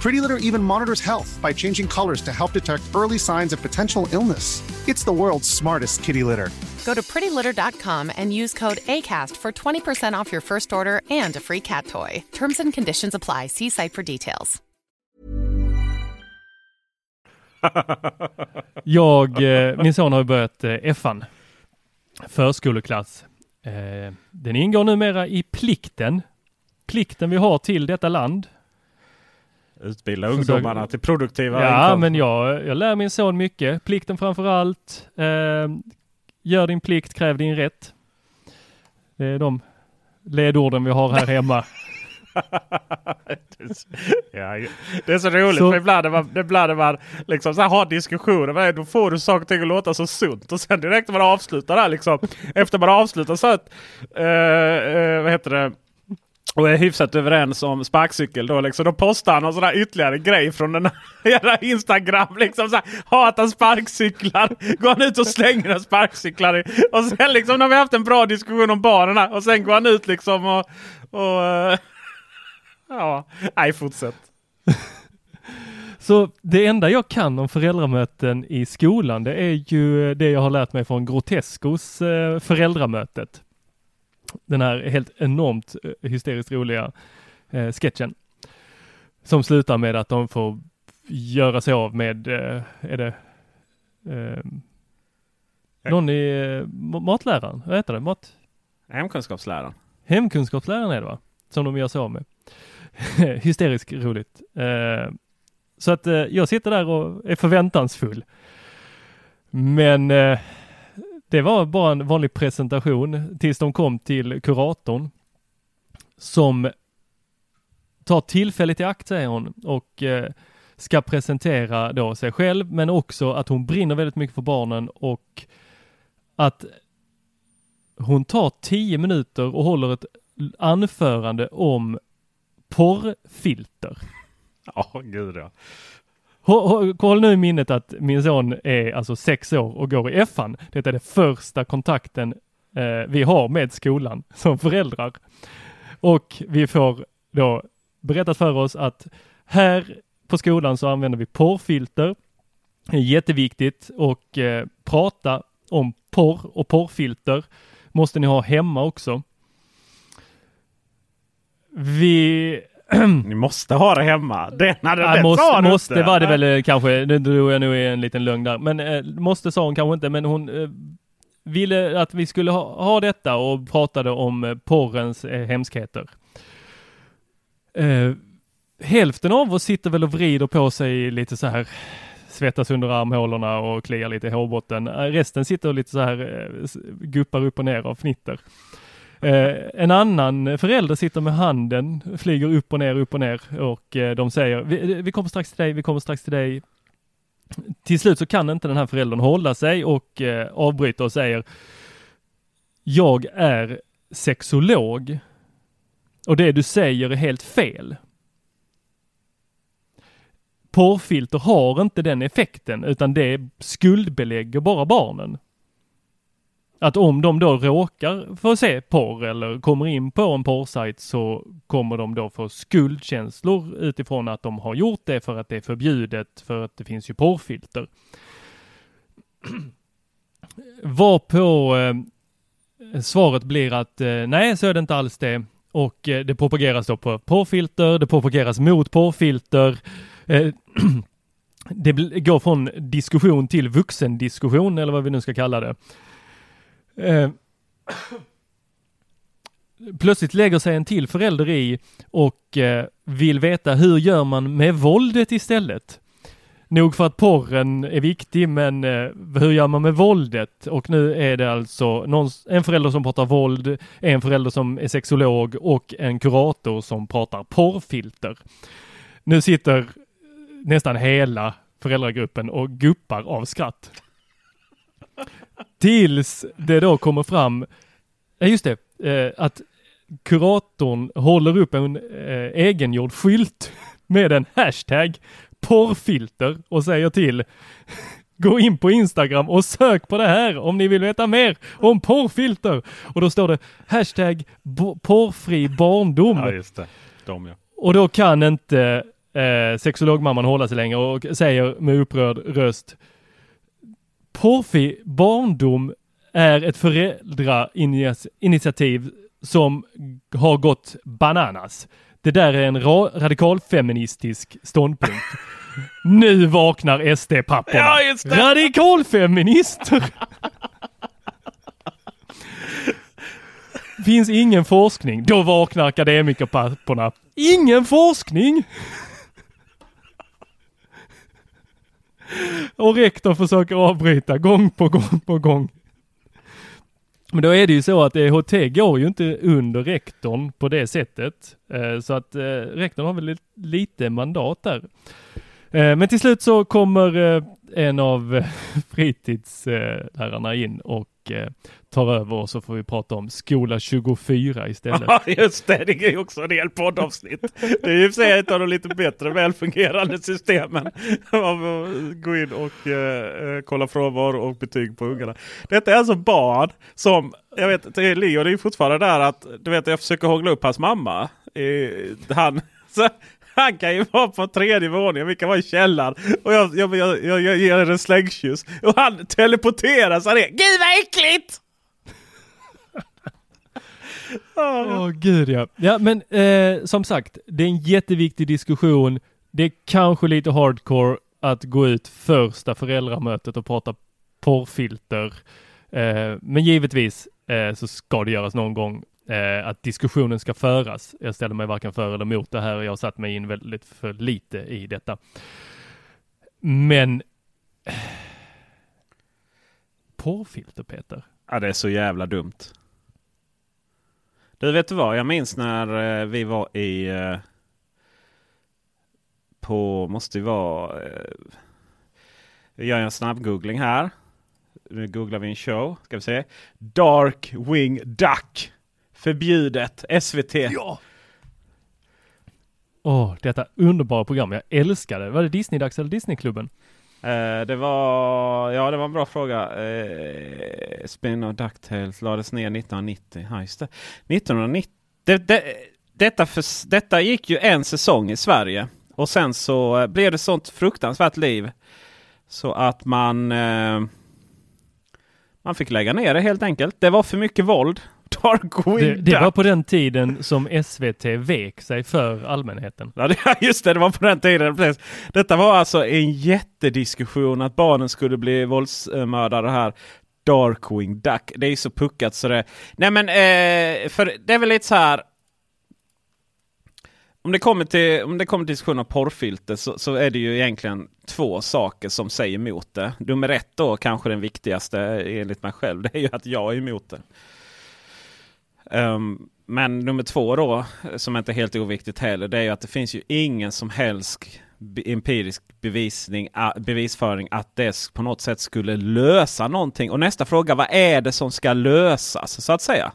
Pretty Litter even monitors health by changing colors to help detect early signs of potential illness. It's the world's smartest kitty litter. Go to prettylitter.com and use code ACAST for 20% off your first order and a free cat toy. Terms and conditions apply. See site for details. Jag, eh, min son har börjat eh, F-an, förskoleklass. Eh, den ingår numera i plikten, plikten vi har till detta land. Utbilda ungdomarna till produktiva Ja, inkomster. men jag, jag lär min son mycket. Plikten framför allt. Eh, gör din plikt, kräv din rätt. Det är de ledorden vi har här hemma. ja, det är så roligt Så- för ibland när man, ibland när man liksom så här har diskussioner. men Då får du saker och ting att låta så sunt. Och sen direkt när man avslutar där liksom. Efter man avslutar så att, eh, eh, vad heter det? Och är hyfsat överens om sparkcykel då liksom. Då postar han någon sån där ytterligare grej från den här Instagram. Liksom så här, hatar sparkcyklar. Går han ut och slänger en sparkcyklar. i- Och sen liksom när vi haft en bra diskussion om barnen här. Och sen går han ut liksom och... och eh, ja, nej fortsätt. Så det enda jag kan om föräldramöten i skolan, det är ju det jag har lärt mig från Groteskos eh, föräldramötet. Den här helt enormt eh, hysteriskt roliga eh, sketchen. Som slutar med att de får göra sig av med, eh, är det eh, någon i eh, ma- matläraren, vad heter det? Mat, Hemkunskapsläraren. hemkunskapsläraren är det va? Som de gör sig av med. Hysteriskt roligt. Eh, så att eh, jag sitter där och är förväntansfull. Men det var bara en vanlig presentation tills de kom till kuratorn. Som tar tillfället i akt säger hon och eh, ska presentera då sig själv men också att hon brinner väldigt mycket för barnen och att hon tar tio minuter och håller ett anförande om porrfilter. Ja, gud ja. Håll nu i minnet att min son är alltså sex år och går i FN. Det är den första kontakten eh, vi har med skolan som föräldrar. Och vi får då berättat för oss att här på skolan så använder vi porrfilter. Det är jätteviktigt och eh, prata om porr och porrfilter måste ni ha hemma också. Vi Ni måste ha det hemma. Det, nej, det, Ja, det måste, måste inte. var det väl eh, kanske, det drog jag nog en liten lögn där. Men eh, måste sa hon kanske inte, men hon eh, ville att vi skulle ha, ha detta och pratade om eh, porrens eh, hemskheter. Eh, hälften av oss sitter väl och vrider på sig lite så här svettas under armhålorna och kliar lite i hårbotten. Eh, Resten sitter och lite så här eh, guppar upp och ner av fnitter. Eh, en annan förälder sitter med handen, flyger upp och ner, upp och ner och eh, de säger vi, eh, vi kommer strax till dig, vi kommer strax till dig. Till slut så kan inte den här föräldern hålla sig och eh, avbryter och säger Jag är sexolog och det du säger är helt fel. Porrfilter har inte den effekten utan det skuldbelägger bara barnen. Att om de då råkar få se porr eller kommer in på en porrsajt så kommer de då få skuldkänslor utifrån att de har gjort det för att det är förbjudet för att det finns ju porrfilter. Varpå eh, svaret blir att eh, nej, så är det inte alls det. Och eh, det propageras då på porrfilter, det propageras mot porrfilter. Eh, det går från diskussion till vuxendiskussion eller vad vi nu ska kalla det. Eh, plötsligt lägger sig en till förälder i och eh, vill veta hur gör man med våldet istället? Nog för att porren är viktig, men eh, hur gör man med våldet? Och nu är det alltså någon, en förälder som pratar våld, en förälder som är sexolog och en kurator som pratar porrfilter. Nu sitter nästan hela föräldragruppen och guppar av skratt. Tills det då kommer fram, ja just det, eh, att kuratorn håller upp en eh, egengjord skylt med en hashtag porrfilter och säger till Gå in på Instagram och sök på det här om ni vill veta mer om porrfilter. Och då står det hashtag porrfri barndom. Ja, just det. De, ja. Och då kan inte eh, sexologmamman hålla sig längre och säger med upprörd röst Porrfri barndom är ett föräldrainitiativ som har gått bananas. Det där är en ra radikalfeministisk ståndpunkt. nu vaknar SD-papporna. Ja, Radikalfeminister! Finns ingen forskning. Då vaknar akademikerpapporna. Ingen forskning! Och rektorn försöker avbryta gång på gång på gång. Men då är det ju så att EHT går ju inte under rektorn på det sättet. Eh, så att eh, rektorn har väl lite mandat där. Eh, men till slut så kommer en av fritidslärarna in och Eh, tar över och så får vi prata om skola 24 istället. Ja just det, det är också en hel poddavsnitt. Det är ju för sig ett av de lite bättre välfungerande systemen. Gå in och eh, eh, kolla frånvaro och betyg på ungarna. Detta är alltså barn som, jag vet, Leon är ju fortfarande där att, du vet jag försöker hångla upp hans mamma. Eh, han, så, han kan ju vara på tredje våningen, vi kan vara i källaren. Och jag, jag, jag, jag, jag ger en slängkyss. Och han teleporteras ner. Gud vad äckligt! Åh oh, gud ja. Ja men eh, som sagt, det är en jätteviktig diskussion. Det är kanske lite hardcore att gå ut första föräldramötet och prata porrfilter. Eh, men givetvis eh, så ska det göras någon gång eh, att diskussionen ska föras. Jag ställer mig varken för eller emot det här och jag har satt mig in väldigt för lite i detta. Men porrfilter Peter? Ja det är så jävla dumt. Du vet du vad? Jag minns när eh, vi var i... Eh, på, måste ju vara... Eh, vi gör en snabb googling här. Nu googlar vi en show. Ska vi se. Dark Wing Duck. Förbjudet. SVT. Ja! Åh, oh, detta underbara program. Jag älskar det. Var det Disney-dags eller Disneyklubben? Eh, det var, ja det var en bra fråga. Eh, Spin of Ducktails lades ner 1990. Ja, just det. 1990. Det, det, detta, för, detta gick ju en säsong i Sverige. Och sen så blev det sånt fruktansvärt liv. Så att man... Eh, man fick lägga ner det helt enkelt. Det var för mycket våld. Darkwing det, det var på den tiden som SVT vek sig för allmänheten. Ja, just det, det var på den tiden. Detta var alltså en jättediskussion att barnen skulle bli våldsmördare här. Darkwing Duck. Det är så puckat så det... Nej men, eh, för det är väl lite så här. Om det kommer till, om det kommer till diskussion om porrfilter så, så, är det ju egentligen två saker som säger emot det. Nummer ett då, kanske den viktigaste enligt mig själv, det är ju att jag är emot det. Um, men nummer två då, som inte är helt oviktigt heller, det är ju att det finns ju ingen som helst empirisk bevisning, bevisföring att det på något sätt skulle lösa någonting. Och nästa fråga, vad är det som ska lösas så att säga?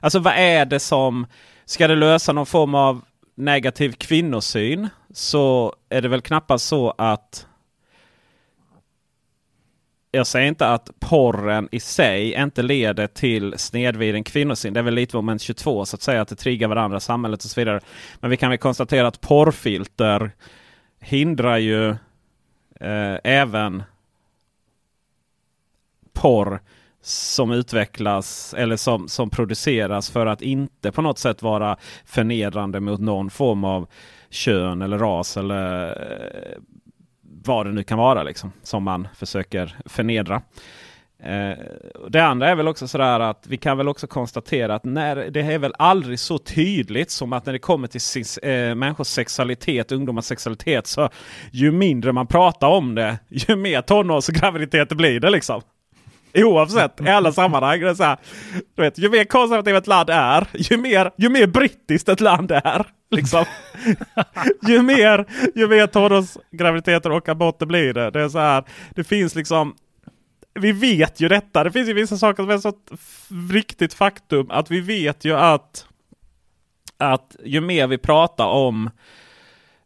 Alltså vad är det som, ska det lösa någon form av negativ kvinnosyn så är det väl knappast så att jag säger inte att porren i sig inte leder till snedvriden kvinnosyn. Det är väl lite moment 22 så att säga att det triggar varandra, samhället och så vidare. Men vi kan väl konstatera att porrfilter hindrar ju eh, även porr som utvecklas eller som, som produceras för att inte på något sätt vara förnedrande mot någon form av kön eller ras eller eh, vad det nu kan vara liksom, som man försöker förnedra. Eh, det andra är väl också sådär att vi kan väl också konstatera att när, det är väl aldrig så tydligt som att när det kommer till eh, människors sexualitet, ungdomars sexualitet, så ju mindre man pratar om det, ju mer tonårsgraviditet blir det liksom. Oavsett, i alla sammanhang. Det är så här, du vet, ju mer konservativt ett land är, ju mer, ju mer brittiskt ett land är. Liksom. ju mer, ju mer tonårsgraviditeter och aborter blir det. Det är så här, det finns liksom vi vet ju detta. Det finns ju vissa saker som är så riktigt faktum att vi vet ju att att ju mer vi pratar om,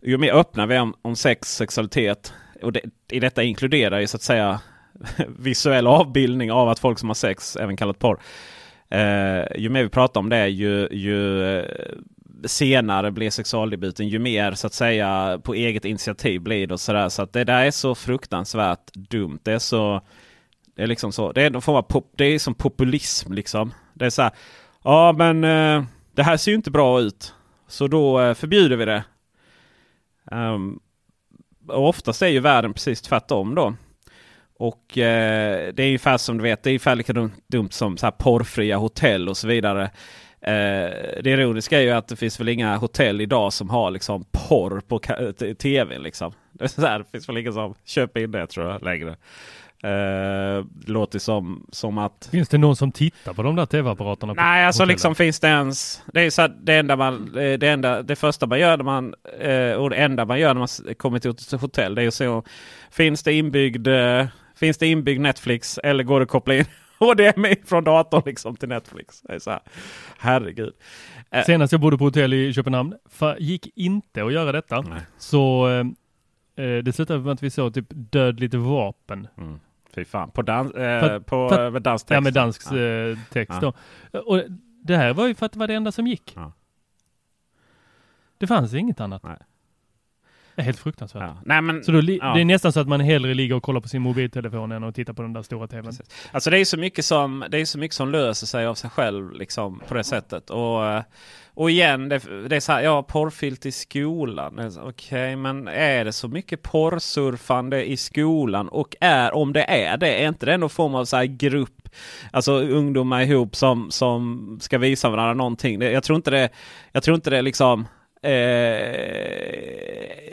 ju mer öppnar vi om, om sex, sexualitet. Och det, i detta inkluderar ju så att säga visuell avbildning av att folk som har sex, även kallat porr. Eh, ju mer vi pratar om det, ju, ju eh, senare blir sexualdebuten, ju mer så att säga på eget initiativ blir det. Och så där. så att det där är så fruktansvärt dumt. Det är så... Det är liksom så. Det är, form av pop, det är som populism liksom. Det är så här. Ja men eh, det här ser ju inte bra ut. Så då eh, förbjuder vi det. Um, och oftast är ju världen precis tvärtom då. Och eh, det är ungefär som du vet, det är ungefär lika dumt, som så här porrfria hotell och så vidare. Eh, det ironiska är ju att det finns väl inga hotell idag som har liksom porr på tv. Liksom. Det, är så här, det finns väl ingen som köper in det tror jag längre. Uh, låter som, som att... Finns det någon som tittar på de där tv-apparaterna? Nej, alltså liksom finns det ens... Det är så här, det enda man... Det, enda, det första man gör när man... Uh, och det enda man gör när man kommer till ett hotell. Det är att se Finns det inbyggd... Uh, finns det inbyggd Netflix eller går det att koppla in HDMI från datorn liksom till Netflix? Det är så här, herregud. Senast jag bodde på hotell i Köpenhamn gick inte att göra detta. Nej. Så det slutade med att vi såg typ dödligt vapen. Mm. Fy fan. På, dans, eh, för, på för, med dansk text? Ja, med dansk ja. Eh, text ja. då. Och det här var ju för att det var det enda som gick. Ja. Det fanns inget annat. Nej. Det är helt fruktansvärt. Ja. Nej, men, så då, ja. Det är nästan så att man hellre ligger och kollar på sin mobiltelefon än att titta på den där stora tvn. Precis. Alltså det är så mycket som, det är så mycket som löser sig av sig själv liksom på det sättet. Och, eh, och igen, det, det är så här, ja porrfilt i skolan. Okej, okay, men är det så mycket porrsurfande i skolan? Och är, om det är det, är inte det någon form av så här grupp Alltså ungdomar ihop som, som ska visa varandra någonting. Jag tror inte det, jag tror inte det liksom Eh,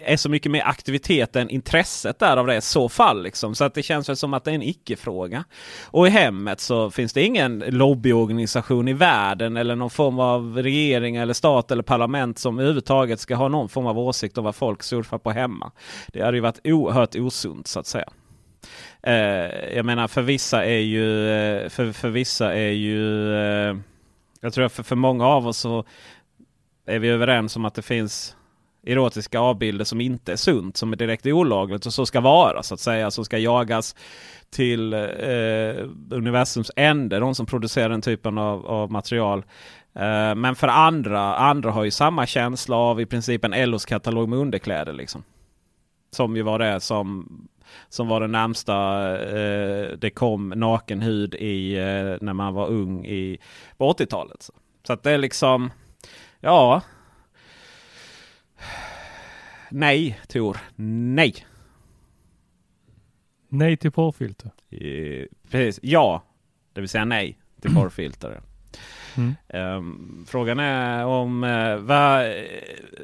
är så mycket mer aktivitet än intresset där av det i så fall. Liksom. Så att det känns väl som att det är en icke-fråga. Och i hemmet så finns det ingen lobbyorganisation i världen eller någon form av regering eller stat eller parlament som överhuvudtaget ska ha någon form av åsikt om vad folk surfar på hemma. Det hade ju varit oerhört osunt så att säga. Eh, jag menar för vissa är ju, eh, för, för vissa är ju eh, jag tror att för, för många av oss så är vi överens om att det finns erotiska avbilder som inte är sunt, som är direkt olagligt och så ska vara så att säga, som ska jagas till eh, universums ände, de som producerar den typen av, av material. Eh, men för andra, andra har ju samma känsla av i princip en LOs katalog med underkläder. Liksom. Som ju var det som, som var det närmsta eh, det kom naken hud i eh, när man var ung i, på 80-talet. Så. så att det är liksom Ja. Nej, Tor. Nej. Nej till porrfilter. Eh, precis. Ja, det vill säga nej till porrfilter. Mm. Um, frågan är om uh, va,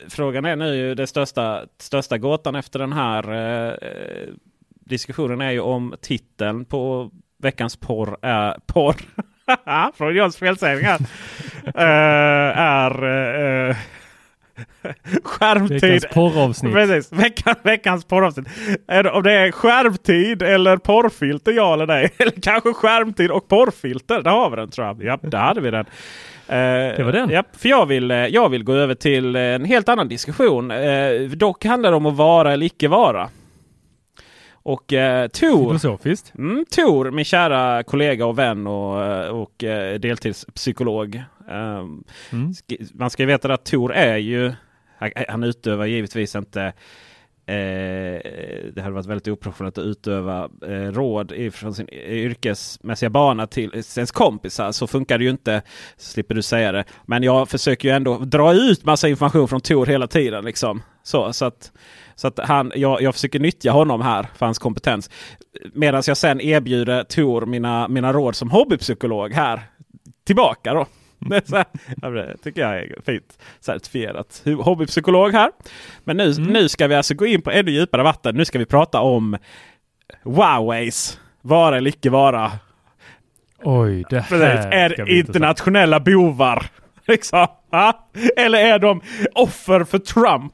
Frågan är nu det största, största gåtan efter den här uh, diskussionen är ju om titeln på veckans porr är porr. Från Johns felsägning här. uh, är uh, skärmtid. Veckans porravsnitt. Precis, veckan, veckans porravsnitt. Är om det är skärmtid eller porrfilter ja eller nej. Eller kanske skärmtid och porrfilter. Där har vi den tror jag. Ja, där hade vi den. Uh, det var den. Ja, för jag vill, jag vill gå över till en helt annan diskussion. Dock handlar det om att vara eller icke vara. Och eh, Tor, Filosofiskt. Mm, Tor, min kära kollega och vän och, eh, och eh, deltidspsykolog. Um, mm. Man ska ju veta att Tor är ju, han, han utövar givetvis inte Eh, det hade varit väldigt oprofessionellt att utöva eh, råd från sin yrkesmässiga bana till ens kompisar. Så funkar det ju inte. Slipper du säga det. Men jag försöker ju ändå dra ut massa information från Tor hela tiden. Liksom. Så, så att så att han, jag, jag försöker nyttja honom här för hans kompetens. Medan jag sen erbjuder Tor mina, mina råd som hobbypsykolog här tillbaka. då. Det tycker jag är fint certifierat. Hobbypsykolog här. Men nu, mm. nu ska vi alltså gå in på ännu djupare vatten. Nu ska vi prata om Huaweis vara eller icke vara. Oj, det här Är internationella bovar. Liksom. Eller är de offer för Trump?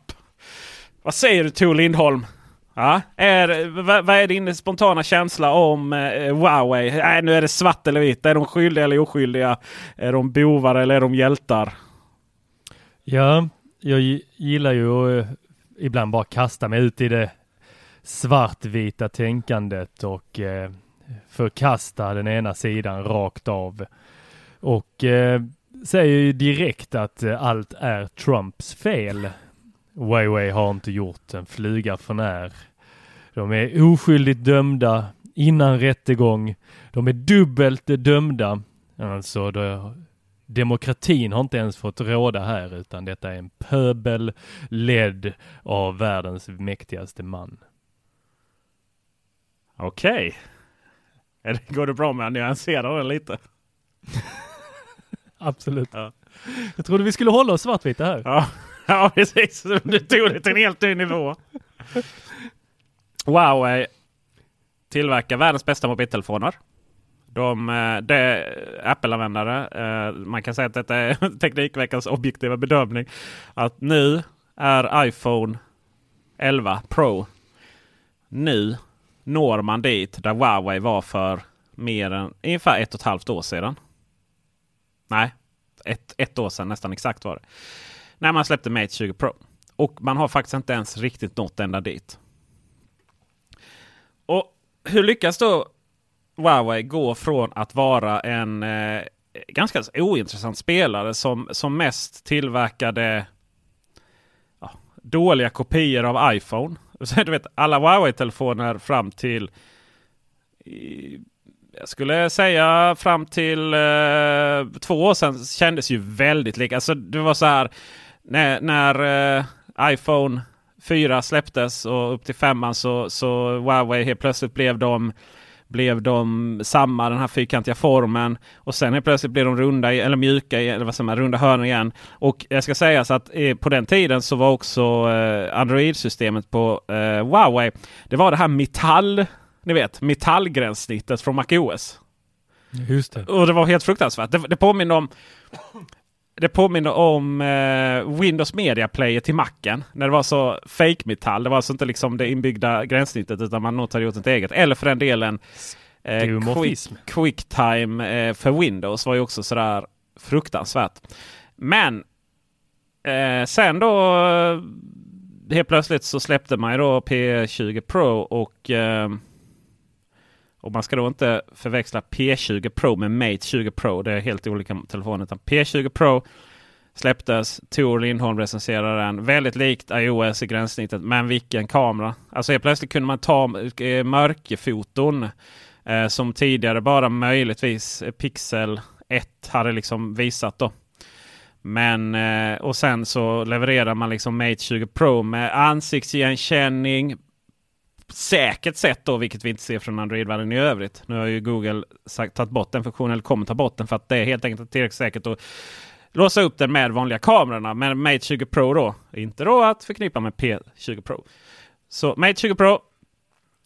Vad säger du Tor Lindholm? Ja, är, vad, vad, är din spontana känsla om eh, Huawei? Nej, nu är det svart eller vitt. Är de skyldiga eller oskyldiga? Är de bovar eller är de hjältar? Ja, jag gillar ju att eh, ibland bara kasta mig ut i det svartvita tänkandet och eh, förkasta den ena sidan rakt av. Och eh, säger ju direkt att eh, allt är Trumps fel. Huawei har inte gjort en flyga för när. De är oskyldigt dömda innan rättegång. De är dubbelt dömda. Alltså, det, demokratin har inte ens fått råda här utan detta är en pöbel ledd av världens mäktigaste man. Okej. Okay. Går det bra med att nyansera den lite? Absolut. Ja. Jag trodde vi skulle hålla oss svartvita här. Ja, ja precis. Du tog det till en helt ny nivå. Huawei eh, tillverkar världens bästa mobiltelefoner. De, eh, de Apple-användare, eh, man kan säga att detta är Teknikveckans objektiva bedömning. Att nu är iPhone 11 Pro. Nu når man dit där Huawei var för mer än ungefär ett och ett halvt år sedan. Nej, ett, ett år sedan nästan exakt var det. När man släppte Mate 20 Pro. Och man har faktiskt inte ens riktigt nått ända dit. Och hur lyckas då Huawei gå från att vara en eh, ganska ointressant spelare som, som mest tillverkade ja, dåliga kopior av iPhone. Så, du vet, alla Huawei-telefoner fram till jag skulle säga fram till eh, två år sedan kändes ju väldigt lika. Alltså det var så här när, när eh, iPhone 4 släpptes och upp till femman så, så Huawei helt plötsligt blev de blev de samma, den här fyrkantiga formen. Och sen helt plötsligt blev de runda, eller mjuka, eller vad säger man, runda hörn igen. Och jag ska säga så att eh, på den tiden så var också eh, Android-systemet på eh, Huawei. Det var det här metall, ni vet, metallgränssnittet från MacOS. Just det. Och det var helt fruktansvärt. Det, det påminner om det påminner om eh, Windows Media Player till Macen. När det var så fake metall. Det var alltså inte liksom det inbyggda gränssnittet utan man nog hade gjort ett eget. Eller för den delen eh, quick, Quicktime eh, för Windows var ju också sådär fruktansvärt. Men eh, sen då eh, helt plötsligt så släppte man ju då P20 Pro och eh, och man ska då inte förväxla P20 Pro med Mate 20 Pro. Det är helt olika telefoner. Utan P20 Pro släpptes. Tor Lindholm recenserade den. Väldigt likt iOS i gränssnittet. Men vilken kamera! Alltså helt plötsligt kunde man ta eh, mörkerfoton. Eh, som tidigare bara möjligtvis eh, Pixel 1 hade liksom visat då. Men eh, och sen så levererar man liksom Mate 20 Pro med ansiktsigenkänning, säkert sätt då, vilket vi inte ser från Android-världen i övrigt. Nu har ju Google sagt, tagit bort den funktionen, eller kommer ta bort den för att det är helt enkelt tillräckligt säkert att låsa upp den med vanliga kamerorna. Men Mate 20 Pro då, inte då att förknippa med P20 Pro. Så Mate 20 Pro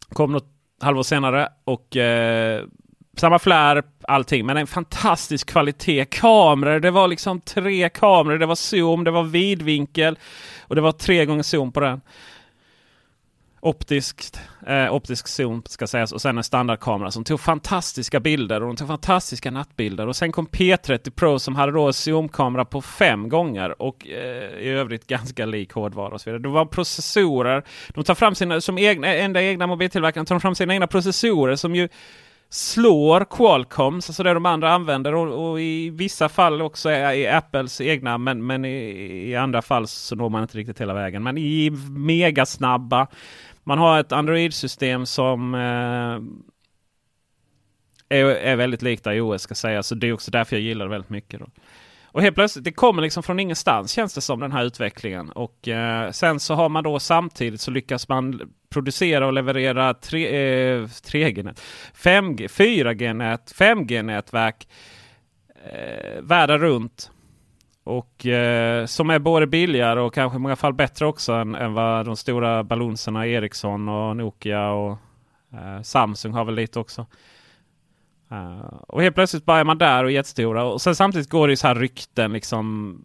kom något halvår senare och eh, samma flärp, allting, men en fantastisk kvalitet. Kameror, det var liksom tre kameror. Det var zoom, det var vidvinkel och det var tre gånger zoom på den optiskt, eh, optisk zoom ska sägas och sen en standardkamera som tog fantastiska bilder och de tog fantastiska nattbilder. Och sen kom P30 Pro som hade då zoomkamera på fem gånger och eh, i övrigt ganska lik hårdvara och så vidare. Det var processorer. De tar fram sina, som egna, enda egna mobiltillverkaren, tar fram sina egna processorer som ju slår Qualcomms, alltså det de andra använder och, och i vissa fall också är, är Apples egna men, men i, i, andra fall så når man inte riktigt hela vägen. Men i megasnabba man har ett Android-system som eh, är, är väldigt likt iOS ska säga. Så det är också därför jag gillar det väldigt mycket. Då. Och helt plötsligt, det kommer liksom från ingenstans känns det som den här utvecklingen. Och eh, sen så har man då samtidigt så lyckas man producera och leverera 3G-nät, eh, 5G, 4G-nät, 5G-nätverk eh, världen runt. Och eh, som är både billigare och kanske i många fall bättre också än, än vad de stora balonserna Ericsson och Nokia och eh, Samsung har väl lite också. Uh, och helt plötsligt börjar man där och är jättestora. Och sen samtidigt går det ju så här rykten liksom.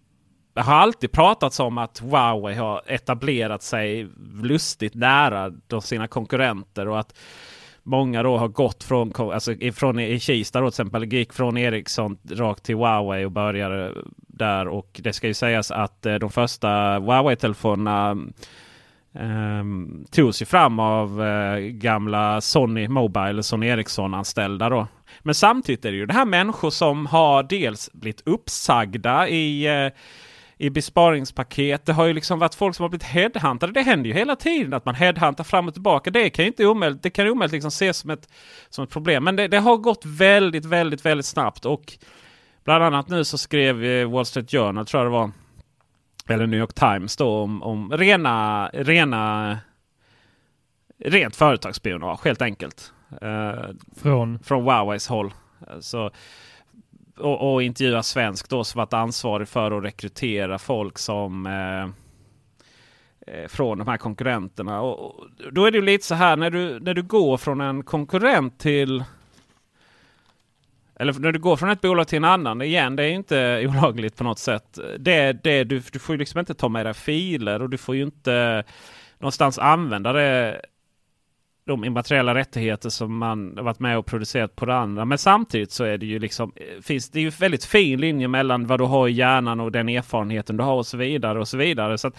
Det har alltid pratats om att Huawei har etablerat sig lustigt nära de sina konkurrenter och att många då har gått från, alltså från i Kista då till exempel, gick från Ericsson rakt till Huawei och började där och det ska ju sägas att eh, de första Huawei-telefonerna Um, togs ju fram av uh, gamla Sony Mobile, Sony Ericsson-anställda. Då. Men samtidigt är det ju det här människor som har dels blivit uppsagda i, eh, i besparingspaket. Det har ju liksom varit folk som har blivit headhuntade. Det händer ju hela tiden att man headhuntar fram och tillbaka. Det kan ju inte omöjligt, det kan omöjligt liksom ses som ett, som ett problem. Men det, det, har gått väldigt, väldigt, väldigt snabbt. Och bland annat nu så skrev eh, Wall Street Journal, tror jag det var, eller New York Times då om, om rena, rena rent företagsspionage helt enkelt. Uh, från? Från Huaweis håll. Så, och, och intervjua svensk då som varit ansvarig för att rekrytera folk som eh, eh, från de här konkurrenterna. Och, och, då är det lite så här när du, när du går från en konkurrent till eller när du går från ett bolag till en annan, igen, det är inte olagligt på något sätt. Det, det, du, du får ju liksom inte ta med dig filer och du får ju inte någonstans använda det, de immateriella rättigheter som man varit med och producerat på det andra. Men samtidigt så är det ju liksom, eh, finns det ju väldigt fin linje mellan vad du har i hjärnan och den erfarenheten du har och så vidare. och så vidare. Så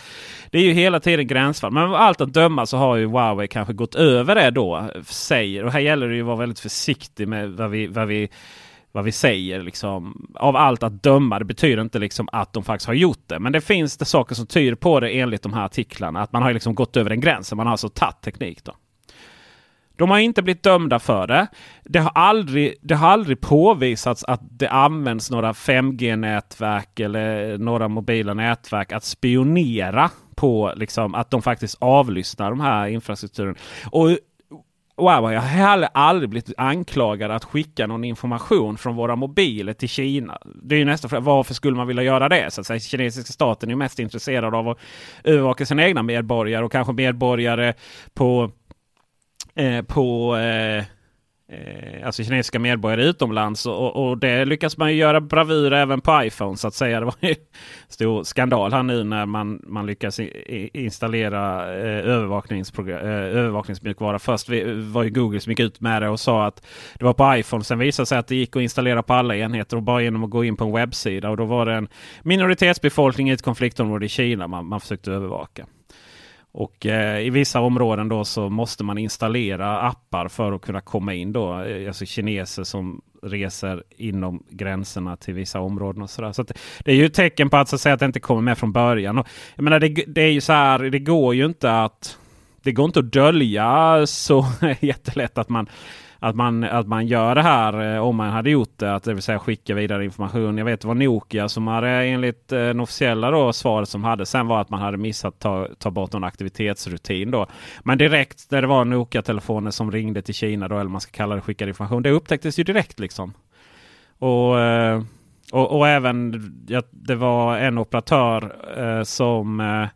Det är ju hela tiden gränsfall. Men allt att döma så har ju Huawei kanske gått över det då, säger. Och här gäller det ju att vara väldigt försiktig med vad vi, vad vi vad vi säger. Liksom, av allt att döma. Det betyder inte liksom att de faktiskt har gjort det. Men det finns det saker som tyder på det enligt de här artiklarna. Att man har liksom gått över den gränsen. Man har alltså tagit teknik. Då. De har inte blivit dömda för det. Det har aldrig, det har aldrig påvisats att det används några 5G-nätverk eller några mobila nätverk att spionera på liksom, att de faktiskt avlyssnar de här infrastrukturen. Och Wow, jag har heller aldrig blivit anklagad att skicka någon information från våra mobiler till Kina. Det är ju nästa fråga. Varför skulle man vilja göra det? Så att säga, kinesiska staten är mest intresserad av att övervaka sina egna medborgare och kanske medborgare på, eh, på eh, eh, alltså kinesiska medborgare utomlands. Och, och, det lyckas man ju göra bravur även på iPhone så att säga. Det var ju stor skandal här nu när man, man lyckas installera eh, övervakningsprogram, eh, övervakningsmjukvara. Först var ju Google som gick ut med det och sa att det var på iPhone. Sen visade det sig att det gick att installera på alla enheter och bara genom att gå in på en webbsida. Och då var det en minoritetsbefolkning i ett konfliktområde i Kina man, man försökte övervaka. Och eh, i vissa områden då så måste man installera appar för att kunna komma in då. Eh, alltså kineser som reser inom gränserna till vissa områden och sådär. Så, det är ju ett tecken på att, så att, säga, att det inte kommer med från början. Och, jag menar, det, det är ju så här, det går ju inte att det går inte att dölja så jättelätt att man att man, att man gör det här eh, om man hade gjort det. Att det vill säga skicka vidare information. Jag vet det var Nokia som hade enligt eh, den officiella då, svaret som hade sen var att man hade missat ta, ta bort någon aktivitetsrutin. Då. Men direkt när det var Nokia-telefoner som ringde till Kina då, eller man ska kalla det skickade information. Det upptäcktes ju direkt liksom. Och, eh, och, och även ja, det var en operatör eh, som eh,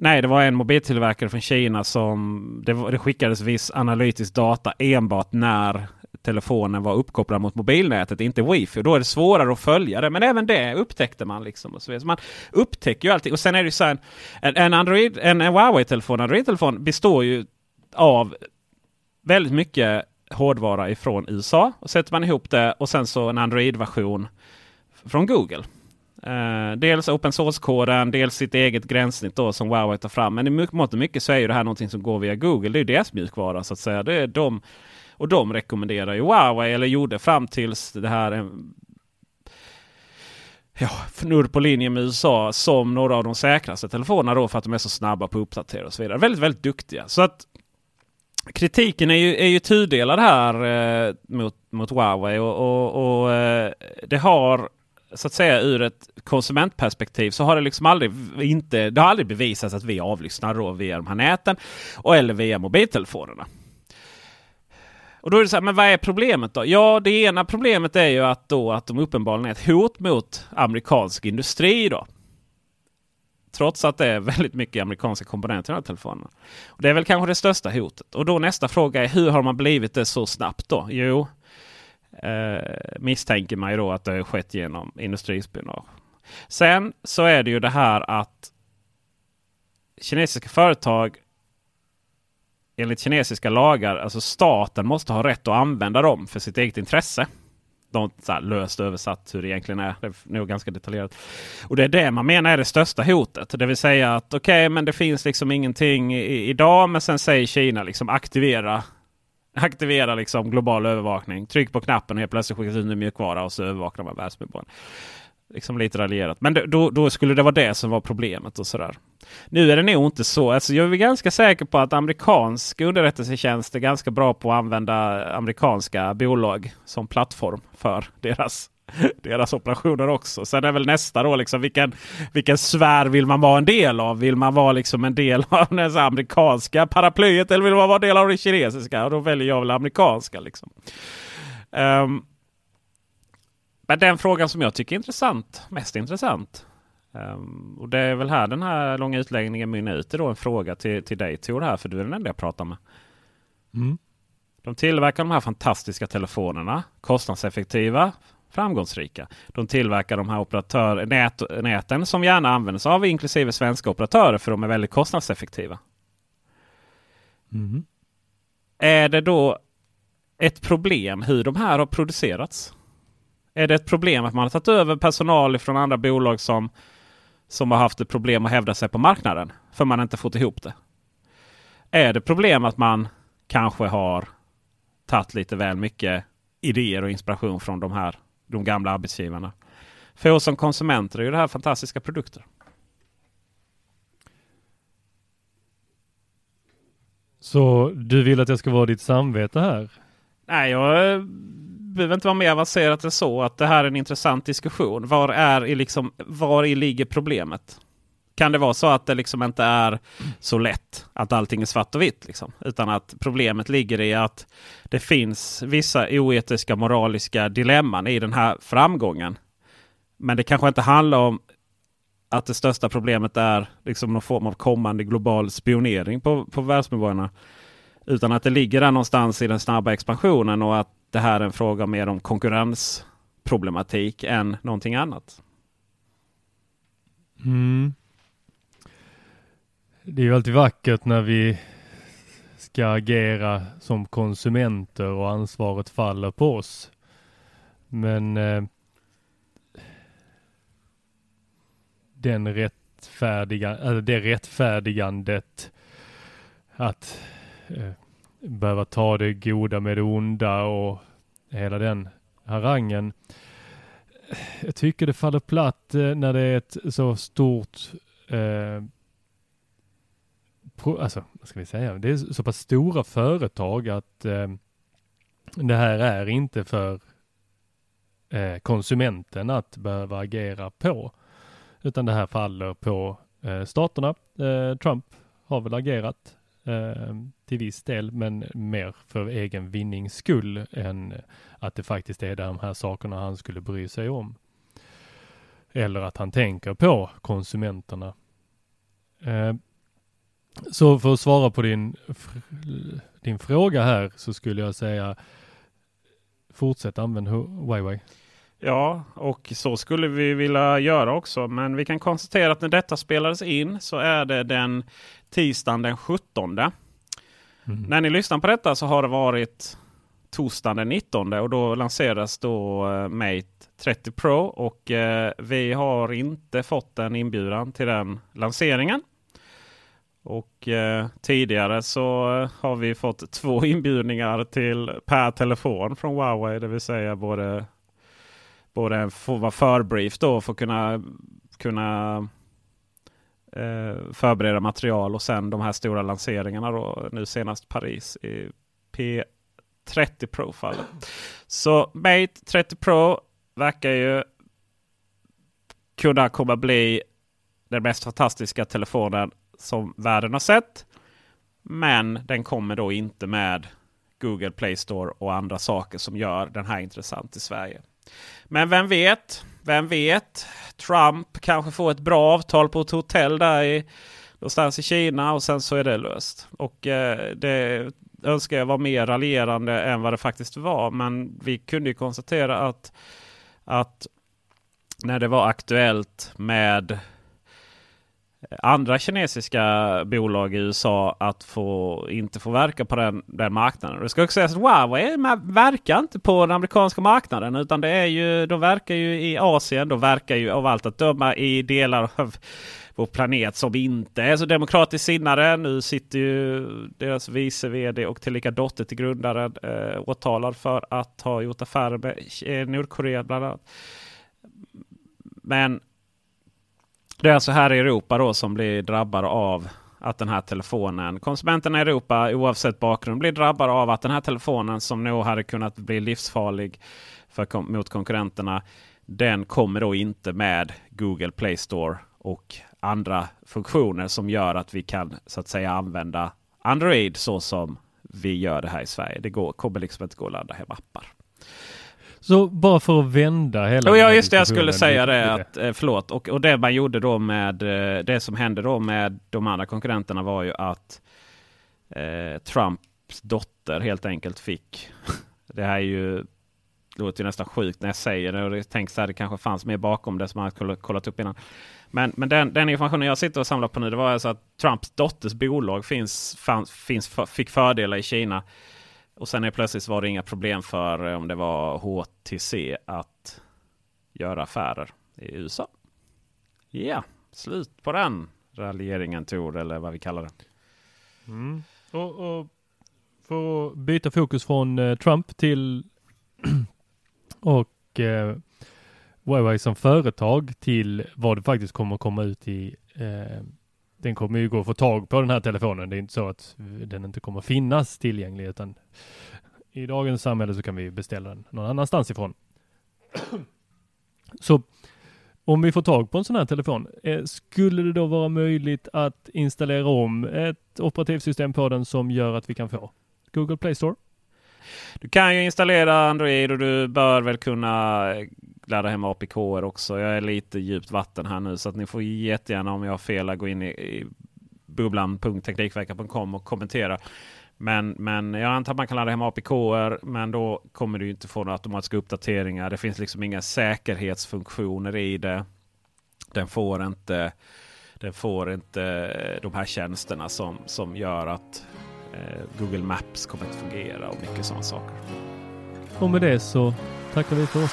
Nej, det var en mobiltillverkare från Kina som det, det skickades viss analytisk data enbart när telefonen var uppkopplad mot mobilnätet, inte wifi. Då är det svårare att följa det. Men även det upptäckte man. liksom. Och så vidare. Så man upptäcker ju allting. Och sen är det ju så här, en, en, Android, en, en Huawei-telefon, Android-telefon består ju av väldigt mycket hårdvara ifrån USA. Och sätter man ihop det och sen så en Android-version från Google. Uh, dels open source-koden, dels sitt eget gränssnitt då som Huawei tar fram. Men i mångt och mycket så är ju det här någonting som går via Google. Det är deras mjukvara så att säga. Det är de, och de rekommenderar ju Huawei, eller gjorde fram tills det här eh, ja, fnurr på linje med USA som några av de säkraste telefonerna då för att de är så snabba på att uppdatera och så vidare. Väldigt, väldigt duktiga. Så att kritiken är ju, är ju tudelad här eh, mot, mot Huawei och, och, och eh, det har så att säga ur ett konsumentperspektiv så har det liksom aldrig, inte, det har aldrig bevisats att vi avlyssnar då via de här näten och eller via mobiltelefonerna. Och då är det så här, men vad är problemet då? Ja, det ena problemet är ju att, då, att de uppenbarligen är ett hot mot amerikansk industri. då. Trots att det är väldigt mycket amerikanska komponenter i de här telefonerna. Och det är väl kanske det största hotet. Och då nästa fråga är hur har man blivit det så snabbt då? Jo, eh, misstänker man ju då att det har skett genom industrispionage. Sen så är det ju det här att kinesiska företag enligt kinesiska lagar, alltså staten måste ha rätt att använda dem för sitt eget intresse. de, så här, löst översatt hur det egentligen är. Det är nog ganska detaljerat. Och det är det man menar är det största hotet. Det vill säga att okej, okay, men det finns liksom ingenting i, idag. Men sen säger Kina liksom aktivera aktivera liksom global övervakning. Tryck på knappen och helt plötsligt skickas ut en mjukvara och så övervakar man världsmedborgarna. Liksom lite raljerat. Men då, då, skulle det vara det som var problemet och sådär. Nu är det nog inte så. Alltså jag är ganska säker på att amerikansk underrättelsetjänst är ganska bra på att använda amerikanska bolag som plattform för deras, deras operationer också. Sen är väl nästa då liksom vilken, vilken sfär vill man vara en del av? Vill man vara liksom en del av det amerikanska paraplyet eller vill man vara en del av det kinesiska? Och då väljer jag väl amerikanska. Liksom. Um, men den frågan som jag tycker är intressant, mest intressant. Um, och det är väl här den här långa utläggningen mynnar ut då en fråga till, till dig Tor här. För du är den enda jag pratar med. Mm. De tillverkar de här fantastiska telefonerna. Kostnadseffektiva, framgångsrika. De tillverkar de här operatör, nät, näten som gärna används av inklusive svenska operatörer för de är väldigt kostnadseffektiva. Mm. Är det då ett problem hur de här har producerats? Är det ett problem att man har tagit över personal från andra bolag som, som har haft ett problem att hävda sig på marknaden? För man inte fått ihop det. Är det problem att man kanske har tagit lite väl mycket idéer och inspiration från de här de gamla arbetsgivarna? För oss som konsumenter är ju det här fantastiska produkter. Så du vill att jag ska vara ditt samvete här? Nej, jag behöver inte vara mer avancerat än så. Att det här är en intressant diskussion. Var, är liksom, var i ligger problemet? Kan det vara så att det liksom inte är så lätt att allting är svart och vitt? Liksom? Utan att problemet ligger i att det finns vissa oetiska moraliska dilemman i den här framgången. Men det kanske inte handlar om att det största problemet är liksom någon form av kommande global spionering på, på världsmedborgarna. Utan att det ligger där någonstans i den snabba expansionen och att det här är en fråga mer om konkurrensproblematik än någonting annat. Mm. Det är ju alltid vackert när vi ska agera som konsumenter och ansvaret faller på oss. Men eh, den rättfärdiga, alltså det rättfärdigandet att eh, behöva ta det goda med det onda och hela den harangen. Jag tycker det faller platt eh, när det är ett så stort eh, alltså, vad ska vi säga, det är så pass stora företag att eh, det här är inte för eh, konsumenten att behöva agera på. Utan det här faller på eh, staterna. Eh, Trump har väl agerat eh, till viss del, men mer för egen vinnings skull än att det faktiskt är de här sakerna han skulle bry sig om. Eller att han tänker på konsumenterna. Eh, Eh, så för att svara på din, din fråga här så skulle jag säga fortsätt använda Huawei. Ja, och så skulle vi vilja göra också. Men vi kan konstatera att när detta spelades in så är det den tisdagen den 17. Mm. När ni lyssnar på detta så har det varit torsdagen den 19 och då lanseras då uh, Mate 30 Pro. Och uh, vi har inte fått en inbjudan till den lanseringen. Och eh, tidigare så eh, har vi fått två inbjudningar till per telefon från Huawei. Det vill säga både både få vara förbrief då för att kunna, kunna eh, förbereda material och sen de här stora lanseringarna då. Nu senast Paris i P30 Pro-fallet. Så Mate 30 Pro verkar ju kunna komma bli den mest fantastiska telefonen som världen har sett. Men den kommer då inte med Google Play Store och andra saker som gör den här intressant i Sverige. Men vem vet? Vem vet? Trump kanske får ett bra avtal på ett hotell där i, någonstans i Kina och sen så är det löst. Och eh, det önskar jag var mer raljerande än vad det faktiskt var. Men vi kunde ju konstatera att, att när det var aktuellt med andra kinesiska bolag i USA att få, inte få verka på den, den marknaden. Det ska också sägas att Huawei verkar inte på den amerikanska marknaden utan det är ju, de verkar ju i Asien. De verkar ju av allt att döma i delar av vår planet som inte är så demokratiskt sinnade. Nu sitter ju deras vice vd och tillika dotter till grundaren eh, åtalad för att ha gjort affärer med Nordkorea bland annat. Men det är alltså här i Europa då som blir drabbade av att den här telefonen, konsumenterna i Europa oavsett bakgrund blir drabbade av att den här telefonen som nog hade kunnat bli livsfarlig för, mot konkurrenterna. Den kommer då inte med Google Play Store och andra funktioner som gör att vi kan så att säga använda Android så som vi gör det här i Sverige. Det går, kommer liksom inte gå att ladda hem appar. Så bara för att vända hela... ja, just det. Jag skulle säga det. Att, eh, förlåt. Och, och det man gjorde då med eh, det som hände då med de andra konkurrenterna var ju att eh, Trumps dotter helt enkelt fick. det här är ju det låter ju nästan sjukt när jag säger det. Och jag tänkte så här, det kanske fanns mer bakom det som man hade kollat upp innan. Men, men den, den, informationen jag sitter och samlar på nu, det var alltså att Trumps dotters bolag finns, fanns, finns, fick fördelar i Kina. Och sen är plötsligt var det inga problem för eh, om det var HTC att göra affärer i USA. Ja, yeah, slut på den raljeringen Tor, eller vad vi kallar det. Mm. Och, och, för att byta fokus från eh, Trump till och eh, Huawei som företag till vad det faktiskt kommer komma ut i eh, den kommer ju gå att få tag på den här telefonen. Det är inte så att eh, den inte kommer finnas tillgänglig utan i dagens samhälle så kan vi beställa den någon annanstans ifrån. Så om vi får tag på en sån här telefon, eh, skulle det då vara möjligt att installera om ett operativsystem på den som gör att vi kan få Google Play Store? Du kan ju installera Android och du bör väl kunna ladda hem APK också. Jag är lite djupt vatten här nu så att ni får jättegärna om jag har fel gå in i, i bubblan.teknikveckan.com och kommentera. Men, men jag antar att man kan ladda hem APK men då kommer du inte få några automatiska uppdateringar. Det finns liksom inga säkerhetsfunktioner i det. Den får inte, den får inte eh, de här tjänsterna som, som gör att Google Maps kommer att fungera och mycket sådana saker. Och med det så tackar vi för oss.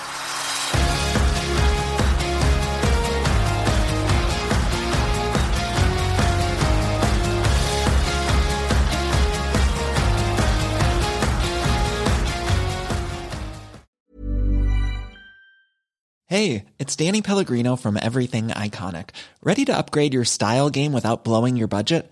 Hey, it's Danny Pellegrino from Everything Iconic. Ready to upgrade your style game without blowing your budget?